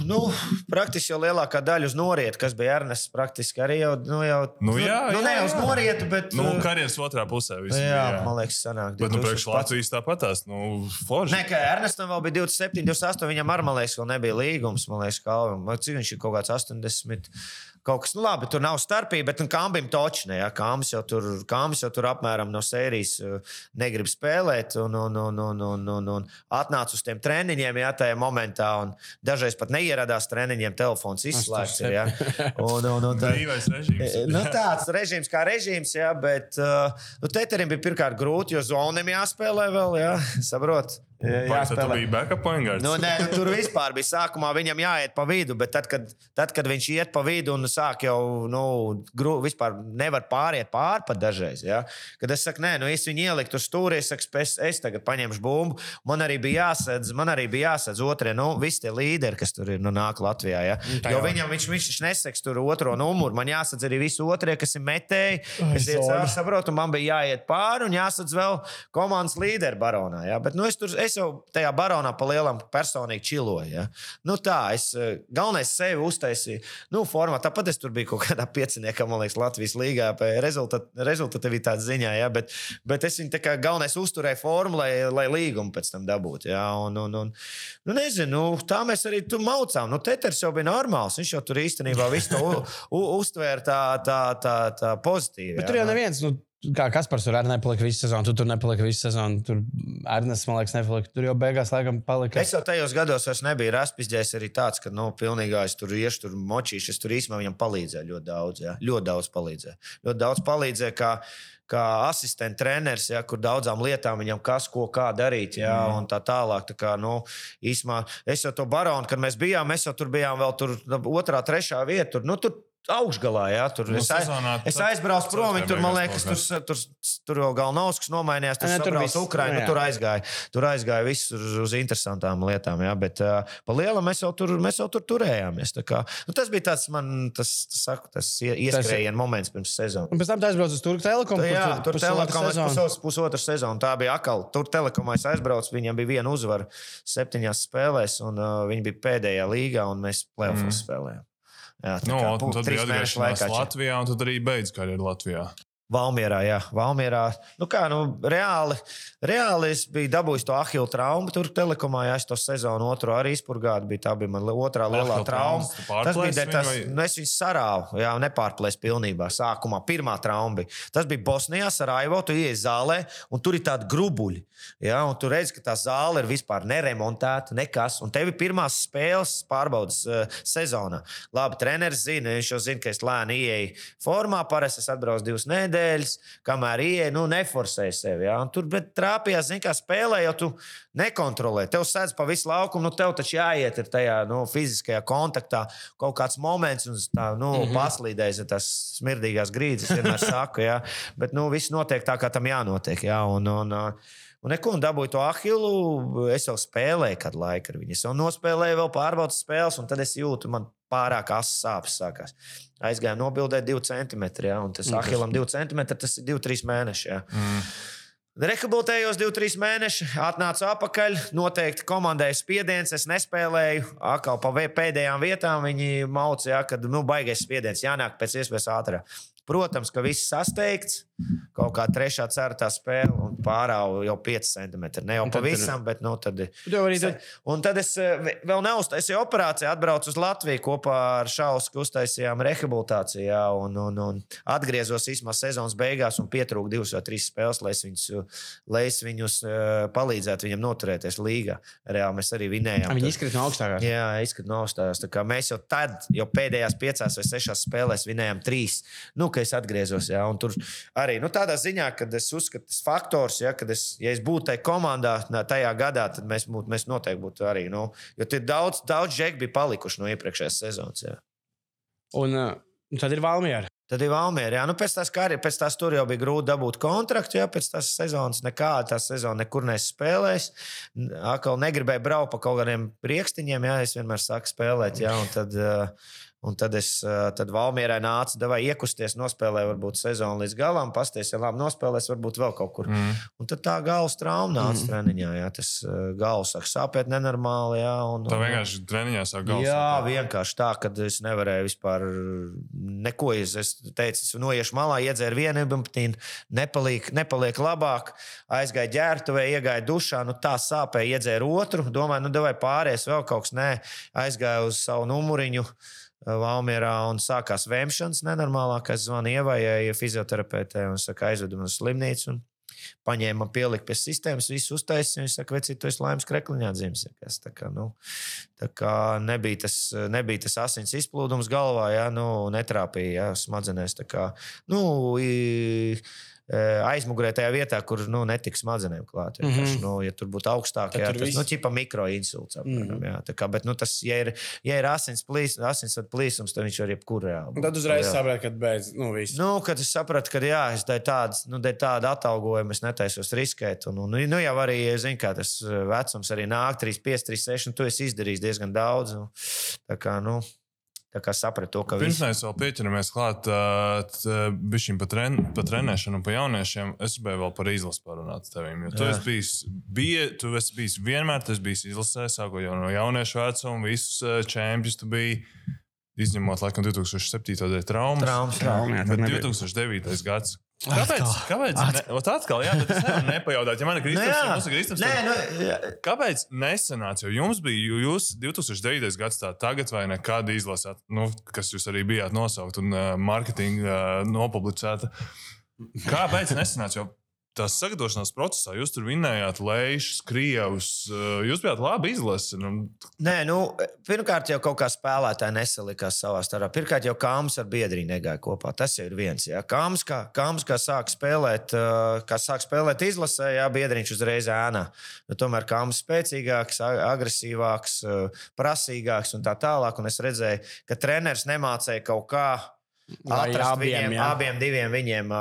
Nu, praktiski jau lielākā daļa uz norietu, kas bija Ernests, praktiski arī jau. Nu, jau Nu, jā, nu, jā, ne jā. uz norietu, bet. Nu, uh, karjeras otrā pusē viss jā. Jā. man liekas, sanāk. Bet, nu, 2011. priekš Latvijas tāpatās, nu, forši. Nē, ka Ernestam vēl bija 27, 28. Viņam arī, man liekas, vēl nebija līgums. Man liekas, ka Alvim- cik viņš ir kaut kāds 80. Kaut kas, nu labi, tur nav starpība, bet nu, Kambim točne, ja Kambis jau tur, Kambis jau tur apmēram no sērijas uh, negrib spēlēt un, un, un, un, un, un, un atnāca uz tiem treniņiem, ja tajā momentā, un dažreiz pat neieradās treniņiem, telefons izslēgts. Ja? Un, un, un, tā, režīms. Nu, tāds režīms kā režīms, jā, bet uh, nu, Teterim bija pirmkārt grūti, jo zonam jāspēlē vēl, jā, saprot. Tad tu biji backup point guards? Nu, nē, nu, tur vispār bija sākumā viņam jāiet pa vidu, bet tad, kad, tad, kad viņš iet pa vidu un sāk jau, nu, gru, vispār nevar pāriet pāri pat dažreiz. Ja? Kad es saku, nē, nu, es viņu ieliku tur stūrī, es saku, es, es tagad paņemšu bumbu. Man arī bija jāsadz, man arī bija jāsadz otrie, nu, visi tie līderi, kas tur ir, nu, nāk Latvijā. Ja? tā Jo viņam viņš, viņš neseks tur otro numuru. Man jāsadz arī visi otrie, kas ir metēji, kas iet cauri, saprotu, man bija jāiet pāri un jāsadz vēl komandas līderi baronā. Ja? Bet, nu, es tur, es jau tajā baronā pa lielam personīgi čiloju. Ja? Nu, tā, es eh, galvenais sevi uztaisīju. Nu, formā, tāpat es tur biju kaut kādā pieciniekā, man liekas, Latvijas līgā, rezultat, rezultatīvitātes ziņā. Ja? Bet, bet es viņu tā kā galvenais uzturēju formu, lai, lai līgumu pēc tam dabūtu. Ja? Un, un, un, nu, nezinu, nu, tā mēs arī tur maucām. Nu, Teters jau bija normāls. Viņš jau tur īstenībā visu to uztvēra tā, tā, tā, tā pozitīvi. Bet tur jau nu. neviens. Nu, Kā Kaspars tur arī nepalika visu sezonu, tu tur nepalika visu sezonu. Tur Ernsts, man liekas, nepalika. Tur jau beigās, laikam, palika. Es jau tajos gados vairs nebiju raspizģējis arī tāds, ka, nu, pilnīgā es tur iešu, tur močīšu. Es tur īstenībā viņam palīdzēju ļoti daudz. Jā. Ļoti daudz palīdzēju. Ļoti daudz palīdzēju. Kā, kā asistents, treneris, ja, kur daudzām lietām viņam kas, ko, kā darīt, ja, mm. un tā tālāk. Tā kā, nu, īsmā, es jau to baronu, kad mēs bijām, mēs jau tur bijām vēl tur otrā, trešā vietā. Tur, nu, tur, augšgalā. Jā, tur Nu, es, aiz, sezonā es aizbraucu prom, viņi tur, man liekas, tur, tur, tur jau Galnauskas nomainījās. Tur Ne, tur viss, Ukraina, nu, nu, jā. tur aizgāja. Tur aizgāja viss uz, uz interesantām lietām. Jā, bet uh, pa lielam mēs jau tur, mēs jau tur turējāmies. tā Kā, nu, tas bija tāds man, tas, tas, saku, tas ie- ieskrējiena moments pirms sezonas. Un pēc tam tu aizbrauc uz Turku telekomu. Tā, jā, tur telekomā sezonu. pusotru, pusotru sezonu. Tā bija akal. Tur telekomā es aizbraucu, viņam bija viena uzvara septiņās spēlēs, un uh, viņi bija pēdējā līgā, un mēs plēfos mm. spēlējām. Jā, tā Nu, kā tad bija atgriešanās. Latvijā, un tad arī beidz karjeru Latvijā. Valmierā, jā, Valmierā. Nu, kā, nu, reāli, reāli es biju dabūjis to ahilu traumu. Tur telekomā, jā, es to sezonu otru arī izpurgāju. Tā bija mana otrā lielā Ahilu trauma. Tas bija tas, vai- nu, es viņu sarāvu, jā, nepārplēsu pilnībā. Sākumā pirmā trauma bija. Tas bija Bosnijā, Sarajevo. Tu ienāc zālē, un tur ir tādi grubuļi. Jā, un tu redz, ka tā zāle ir vispār neremontēta, nekas. Un tev ir pirmās spēles pārbaudas uh, sezonā. Labi, treneris zina, viņš jau zina, ka es lēni ieeju formā. Parasti es atbraucu divas nedēļas, kamēr ieeju, nu, neforsēju sevi. Jā. Un Tur trāpījās, zina, kā spēlē, jo tu nekontrolē. Tev sēdz pa visu laukumu, nu, tev taču jāiet ir tajā nu, fiziskajā kontaktā kaut kāds moments, un tā, nu, mm -hmm. paslīdēs ir tas smirdīgās grīdas, vienmēr saku. Jā. Bet, nu, viss notiek tā, kā tam jānotiek. Jā. Un, un, Un neko, un dabūju to ahilu. Es jau spēlēju kādu laiku ar viņu. Es jau nospēlēju, vēl pārbaudas spēles, un tad es jūtu, man pārāk asas sāpes sākās. Aizgāju nobildēt divu centimetru, jā, un tas ahilam divu centimetru, tas ir divi, trīs mēneši. Jā. Mm. Rehabilitējos divu, trīs mēnešus, atnācu atpakaļ. Noteikti komandai spiediens, es nespēlēju. Atkal pa pēdējām vietām viņi maucīja, ka nu, baigais spiediens jānāk pēc iespējas ātrāk. Protams, ka viss sasteigts, kaut kā trešā, ceturtā spēle un pārāva jau 5 centimetri. Ne jau pavisam, bet nu, tad. Un tad es eh, vēl neuztaisīju operāciju, atbraucu uz Latviju kopā ar Šausku, uztaisījām rehabilitāciju. Jā, un, un, un atgriezos īstenībā sezonas beigās un pietrūka divas vai trīs spēles, lai es viņus, lai es viņus eh, palīdzētu viņam noturēties līgā. Reāli mēs arī vinējām. Viņi izkrīt no augstākās. Jā, nostājās. Tā kā Mēs jau tad, jau pēdējās piecās vai sešās spēlēs vinējām trīs. Nu, kad es atgriezos, jā, un tur arī nu, tādā ziņā, ka es uzskatu, tas faktors, ja, kad es, ja es būtu tajā komandā tajā gadā, tad mēs, būtu, mēs noteikti būtu arī. Nu, jo tur daudz, daudz žēk bija palikuši no iepriekšējās sezonas. Jā. Un uh, tad ir Valmiera. Tad ir Valmiera. Jā, nu, pēc tās, kari, pēc tās tur jau bija grūti dabūt kontraktu. Jā, pēc tās sezonas nekāda tā sezona nekur nespēlēs. Atkal negribēju braukt pa kaut kādiem priekstiņiem. Jā, es vienmēr saku spēlēt. Jā, un tad, uh, Un tad es uh, tad Valmierai nācu, devai iekusties, nospēlēju varbūt sezonu līdz galam, pasties, ja labi nospēlēs, varbūt vēl kaut kur. Mm. Un tad tā galvas trauma nāca mm. treniņā. Jā, tas uh, galvas sāk sāpēt nenormāli. Jā, un, Tā vienkārši treniņā sāk galvā. Jā, vienkārši tā, ka es nevarēju vispār neko. Es, es teicu, es noiešu malā, iedzēru vienu ibuļbuļtīnu, nepaliek, nepaliek labāk. Aizgāju ģērbtuvē, iegāju dušā, nu tā sāpēja, iedzēru otru. Domāju, nu vai pāries vēl kaut kas. Nē, aizgāju uz savu numuriņu. Valmjerā un sākās vēmšanas nenormālākais. Zvanīja ievājai fizioterapeitē un saka, aizvedu uz slimnīcu. Un paņēma, pielika pie sistēmas, visu uztaisīja. Viņš saka, vecīt, tu esi laimes krekliņā dzimis. Tā kā, nu, tā kā nebija, tas, nebija tas asins izplūdums galvā, ja, nu, netrāpīja ja, smadzenēs. Tā kā, nu, i, aizmugurē tajā vietā, kur nu, netiks smadzenēm klāt. Mm. -hmm. nu, ja tur būtu augstāk, Tad jā, tas viss- nu, ķipa mikroinsults. apmēram, Mhm. jā, kā, bet, nu, tas, ja ir, ja ir asins, plīs, asins plīsums, tad viņš var jebkurā. Un tad uzreiz sapratu, ka beidz. Nu, viss. Nu, kad es sapratu, ka jā, es dēļ tādas, nu, dēļ tāda atalgojuma es netaisos riskēt. Un, un, nu, jau arī, zinu, kā tas eh, vecums arī nāk, 3, 5, 3, 6, un tu esi izdarījis diezgan daudz. Un, tā kā, nu, tā kā sapratu to, ka Pirms mēs vēl pieķeramies klāt, bija pa, tren, pa trenēšanu un pa jauniešiem. Es gribēju vēl par izlasi parunāt ar tevi. Jo tu Jā. esi bijis, bija, tu esi bijis vienmēr, esi bijis izlasē, sākot jau no jauniešu vecuma, visus čempions tu biji. Izņemot, laikam, 2007. gada traumas. Traumas, jā. Jā, Bet nebija. 2009. gads. Kāpēc? Kāpēc? Ne, ot atkal, jā, bet es nevaru nepajautāt. Ja man ir Nu, Kristofers, ir Kristofers, Nē, nu, jā. Kāpēc nesenāca? Jo jums bija, jūs 2009. gads tā tagad vai nekad izlasāt, nu, kas jūs arī bijāt nosaukt un uh, mārketinga uh, nopublicēta. Kāpēc nesenāca? Jo tās sagatavošanās procesā jūs tur vinējāt lēšus, krievus, uh, jūs bijāt labi izlasīti. Nu, Nē, nu, pirmkārt, jau kaut kā spēlētāji nesalikās savā starpā. Pirmkārt, jau Kāms ar biedriem negāja kopā. Tas jau ir viens. Jā. Kāms, kā, kāms, kā sāk spēlēt, uh, kā sāk spēlēt izlasē, jā, biedriņš uzreiz ēnā. Nu, tomēr Kāms spēcīgāks, agresīvāks, uh, prasīgāks un tā tālāk. Un es redzēju, ka treneris nemācīja kaut kā atrast viņiem, jā. abiem diviem viņiem,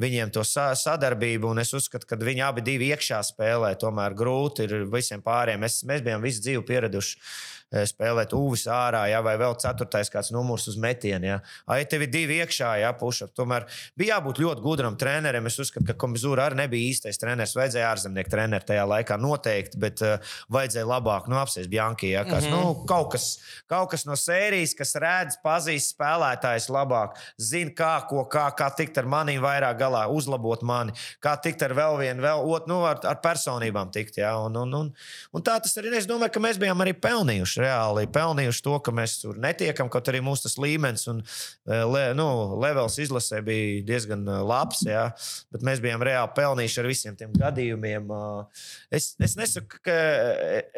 viņiem to sa sadarbību. Un es uzskatu, ka viņi abi iekšā spēlē. Tomēr grūti ir visiem pārējiem. Mēs, mēs bijām visu dzīvi pieraduši spēlēt uvis ārā, ja, vai vēl ceturtais kāds numurs uz metienu. Ja. Ai, tev ir divi iekšā, ja pušap. Tomēr bija jābūt ļoti gudram trenerim. Es uzskatu, ka Komizūra arī nebija īstais treneris. Vajadzēja ārzemnieku treneru tajā laikā noteikti, bet uh, vajadzēja labāk nu, apsēst Bjanki. Ja, kas, mm -hmm. nu, kaut, kas, kaut kas no sērijas, kas redz, pazīst spēlētājus labāk, zina, kā, ko, kā, kā tikt ar maniem vairāk galā, uzlabot mani, kā tikt ar vēl vienu, vēl otru, nu, ar, ar personībām tikt. Ja, un, un, un, un tā tas arī ir. Es domāju, ka mēs bijām arī pelnījuši, reāli pelnījuši to, ka mēs tur netiekam, kaut arī mūsu līmenis un eh, le, nu, levels izlasē bija diezgan eh, labs. Ja, bet mēs bijām reāli pelnījuši ar visiem tiem gadījumiem. eh. Es, es nesaku, ka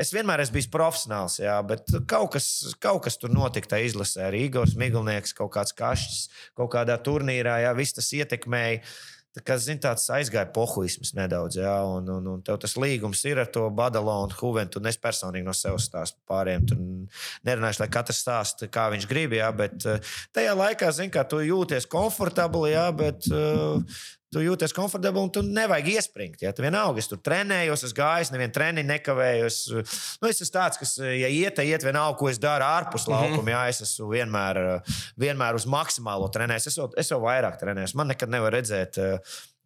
es vienmēr esmu bijis profesionāls, jā, bet kaut kas, kaut kas tur notika tajā izlasē. Arī Igors Miglnieks, kaut kāds kašķis, kaut kādā turnīrā, jā, viss tas ietekmēja. Tā kā zin, tāds aizgāja pohuisms nedaudz, jā, un, un, un tev tas līgums ir ar to Badalonu, Huventu. Es personīgi no sevis stāstu pārējiem. Tur nerunāšu, lai katrs stāsta, kā viņš grib, jā, bet eh, tajā laikā, zin, kā tu jūties komfortabli, jā, bet uh, tu jūties komfortabli un tu nevajag iespringt. Ja? Tu vienalga, es tur trenējos, es gāju, nevienu treniņu nekavējos. Nu, es esmu tāds, kas, ja iet, tad iet vienalga, ko es daru ārpus laukuma. Mm -hmm. Jā, es esmu vienmēr, vienmēr uz maksimālo trenējis. Es, vēl- es jau vairāk trenējos. Man nekad nevar redzēt.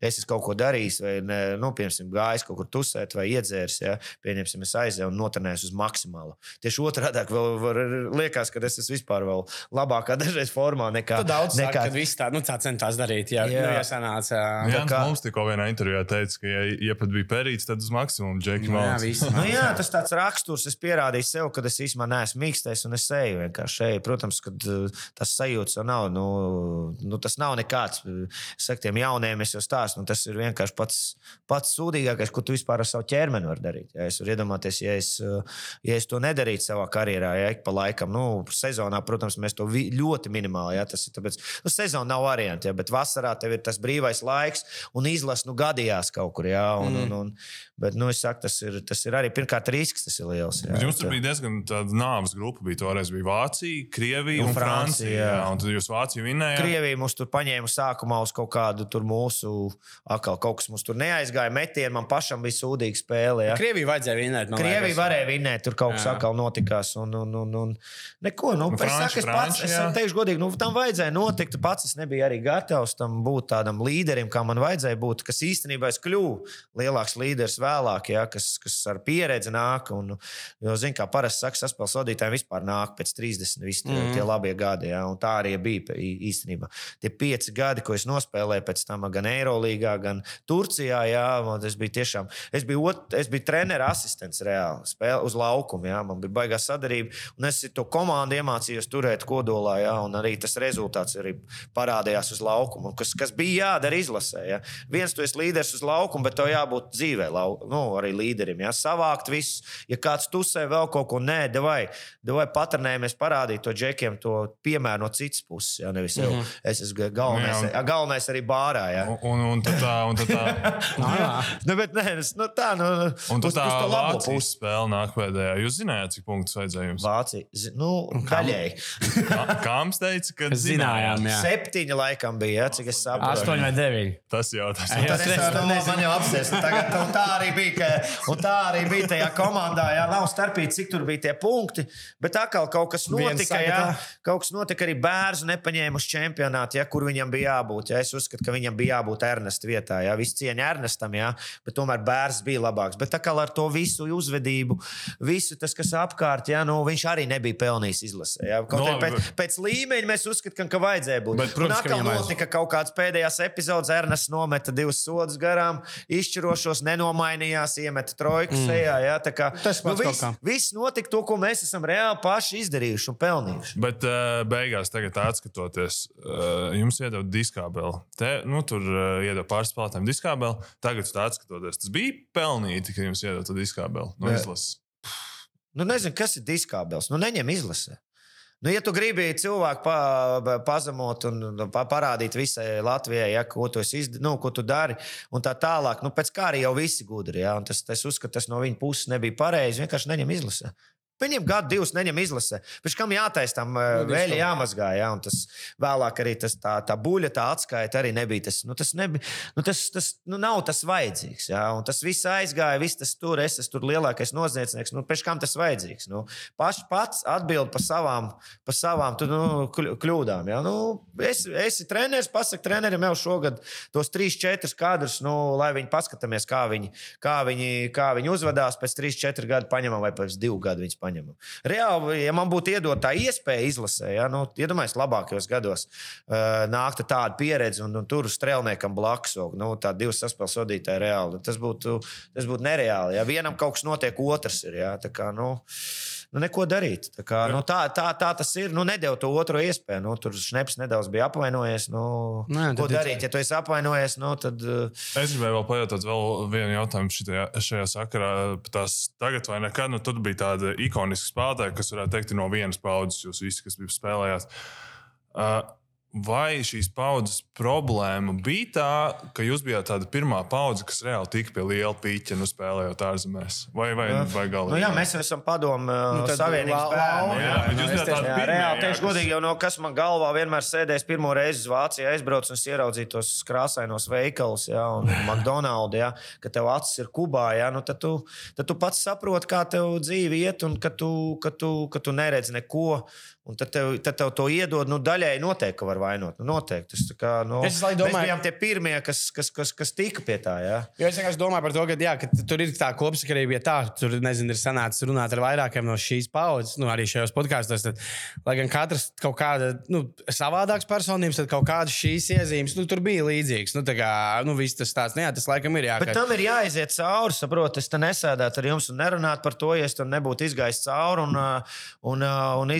Eh, Es esmu kaut ko darījis, vai, ne, nu, piemēram, gājis kaut kur tusēt, vai iedzēris. Ja? Pieņemsim, es aizēju un notrenējos uz maksimālu. Tieši otrādi vēl var, liekas, ka es esmu vispār vēl labākā dažreiz formā nekā. Tu daudz nekā ka viss tā, nu, tā centās darīt. Jā, Jā. Nu, ja sanāca. Jā, kā- kā... mums tikko vienā intervijā teica, ka, ja, ja pat bija perīts, tad uz maksimumu Džeki Nu, jā. Nu, jā, tas tāds raksturs. Es pierādīju sev, ka es īstenībā neesmu mīkstais un es eju vienkārši šeit. Protams, ka uh, tas sajūta jau nav. Nu, nu, tas nav nekāds. uh, Es saku, tiem jauniem es jau stāstu. Nu, tas ir vienkārši pats, pats sūdīgākais, ko tu vispār ar savu ķermeni vari darīt. Ja es varu iedomāties, ja es, ja es to nedarītu savā karjerā, ja ik pa laikam, nu, sezonā, protams, mēs to ļoti minimāli. Ja, tas ir tāpēc, nu, sezona nav varianti, ja, bet vasarā tev ir tas brīvais laiks un izlase nu, gadījās kaut kur. Ja, un, un, un, bet, nu, es saku, tas ir, tas ir arī pirmkārt risks, tas ir liels. Ja, Jums tur bija diezgan tāda nāves grupa. Bija toreiz bija Vācija, Krievija Un un, Francija, Francija. jā. Jā, un tad jūs Vāciju vinējāt. Krievija mums tur paņēma sākumā uz kaut kādu tur mūsu, atkal kaut kas mums tur neaizgāja. Metienu man pašam bija sūdīga spēle. Ja. Krievija vajadzēja vinēt. Krievija liekas. varēja vinēt, tur kaut kas atkal notikās. Un, un, un, un neko, nu, Nu, es Franči, saku, es pats, Franči, es teikšu godīgi, nu, tam vajadzēja notikt. tu Pats es nebiju arī gatavs tam būt tādam līderim, kā man vajadzēja būt. Kas īstenībā es kļuvu lielāks līderis vēlāk, ja, kas, kas ar pieredzi nāk. Un, jo, zin, kā parasti saka, saspēles vadītājiem vispār nāk pēc 30, visi tie, mm. tie labie gadi. Ja, un tā arī bija īstenībā. Tie pieci gadi, ko es nospēlēju pēc tam gan Eirolandā, gan Turcijā, jā, man tas bija tiešām. Es biju, ot, es biju treneris asistents reāli, spēle uz laukuma. Jā, man bija baigā sadarbība, un es to komandu iemācījos turēt kodolā, jā, un arī tas rezultāts arī parādījās uz laukuma. un Kas, kas bija jādara izlasē. Jā. Viens tu esi līderis uz laukuma, bet tev jābūt dzīvē, lau, nu, arī līderim. Jā. Savākt visu, ja kāds tusē vēl kaut ko, nē, devai, devai paternējamies parādīt to džekiem, to piemēru no citas puses. Jā, nevis jau mm -hmm. es esmu galvenais, jā, jā, galvenais arī bārā. Jā. Un, un, un tad tā, un tad tā, nu, bet nē, es- nu, tā, nu, un tad tā to Vācijas pusi. spēle nāk pēdējā. Jūs zinājāt, cik punktus vajadzēja jums? Vācija. zi- Nu, daļēji. Kā- Kāms teica, ka Zinājām, jā. Septiņi laikam bija, ja, cik es saprotu. Astoņi vai deviņi. Tas jau tas Jā. Tad es nezinu. man jau apsēs. un Tagad, un tā arī bija, ka, un tā arī bija tajā komandā. Jā, nav starpība, cik tur bija tie punkti. Bet atkal kaut kas notika. Jā, tā. kaut kas notika arī bērnu nepaņēma uz čempionātu, jā, kur viņam bija jābūt. Jā. Es uzskatu, ka viņam bija jābūt Ernesta vietā. Jā. Viss cieņa Ernestam, jā, bet tomēr bērns bija labāks. Bet tā kā ar to visu uzvedību, visu tas, kas apkārt, jā, nu, viņš arī nebija pelnījis izlasē. Jā. Kaut No, arī pēc, pēc līmeņa mēs uzskatām, ka vajadzēja būt. Bet, protams, ka notika kaut kāds pēdējās epizodes. Ernests nometa divus sodus garām, izšķirošos, nenomainījās, iemeta trojku mm. sejā. Jā, tā kā, Tas kaut viss, viss notika to, ko mēs esam reāli paši izdarījuši un pelnījuši. Bet uh, beigās, tagad atskatoties, uh, jums iedod diskābeli. Te, nu, tur uh, iedod pāris spēlētājiem diskābeli. Tagad, tā atskatoties, tas bija pelnīti, ka jums iedod to diskābeli no izlases. Nu, nezinu, kas ir diskābels. Nu, neņem izlasē. Nu, ja tu gribi cilvēku pa, pa- pazemot un pa, parādīt visai Latvijai, ja, ko, tu izd... nu, ko tu dari, un tā tālāk, nu, pēc kā arī jau visi gudri. Ja, un tas, tas uzskats, tas no viņa puses nebija pareizi. Vienkārši neņem izlasē. Viņam gadu, divus neņem izlasē. Pēc tam jātaisa tam Nu, vēl disko. jāmazgā. Jā, un tas vēlāk arī tas, tā, tā buļļa, tā atskaita arī nebija. Tas, nu, tas, nebija, nu, tas, tas nu, nav tas vajadzīgs. Jā, un tas viss aizgāja, viss tas tur, es esmu tur lielākais noziedznieks. Nu, pēc kam tas vajadzīgs? Nu, paš, pats atbild par savām, par savām tu, nu, kļ- kļūdām. Jā. Nu, es, esi treneris, pasaki trenerim jau šogad tos 3-4 kadrus, nu, lai viņi paskatāmies, kā viņi, kā viņi, kā viņi uzvedās pēc 3-4 gadu paņemam vai pēc 2 gadu viņus paņemam. Reāli, ja man būtu iedot tā iespēja izlasē, ja, nu, iedomājieties, labākajos gados uh, nāktu tāda pieredze un, un tur strēlniekam blakus, nu, tā divu saspēles vadītāja reāli. Tas būtu, tas būtu nereāli. Ja vienam kaut kas notiek, otrs ir. Ja, tā kā, nu, Nu, neko darīt. Tā, kā, nu, tā, tā, tā tas ir. Nu, nedēļu to otro iespēju. Nu, tur Šneps nedaudz bija apvainojies. Nu, Nē, ko tad ir- darīt? Ja tu esi apvainojies, nu, tad. uh, Es gribēju vēl pajautāt vēl vienu jautājumu šitajā, šajā sakarā. par Tās tagad vai nekad, nu, tur bija tāda ikoniska spēlētāja, kas varētu teikt, no vienas paudzes, jūs visi, kas bija spēlējāt. Uh, Vai šīs paudzes problēma bija tā, ka jūs bijāt tāda pirmā paudze, kas reāli tika pie liela pīķa, nu spēlējot ārzemēs? Vai, vai, vai Nu, galīgi? jā, mēs jau esam padomu Nu, nu, tad savienības bērni. jā. Jā, tieši- tādi Jā, pirmie, reāli jā, tieši kas- godīgi, jau no kas man galvā vienmēr sēdēs pirmo reizi uz Vāciju, aizbraucu un ieraudzīju tos krāsainos veikalus, jā, un McDonald's, jā, ka tev acis ir kubā, jā, nu tad tu, tad tu pats saproti, kā tev dzīve iet, un ka tu, ka tu, ka tu neredzi neko. Un tad tev, tad tev to iedod, nu, daļai noteikti, ka var vainot. Nu, noteikti. Tas, kā, nu, Es laikam mēs domāju- bijām tie pirmie, kas, kas, kas, kas tika pie tā. Jā. Jo es vienkārši domāju par to, ka, jā, ka tur ir tā kopsakarība, ja tā, tur nezinu, ir sanācis runāt ar vairākiem no šīs paudzes, nu, arī šajos podkāstos. Lai gan katrs kaut kāda nu, savādāks personības, tad kaut kādas šīs iezīmes, nu, tur bija līdzīgas. Nu, tā kā, nu, viss tas tāds, nu, jā, tas laikam ir jā. Bet tam ir jāiziet cauri. Saprotu, es te nesēdētu ar jums un nerunātu par to, ja es tur nebūtu izgājis cauri un, un, uh, un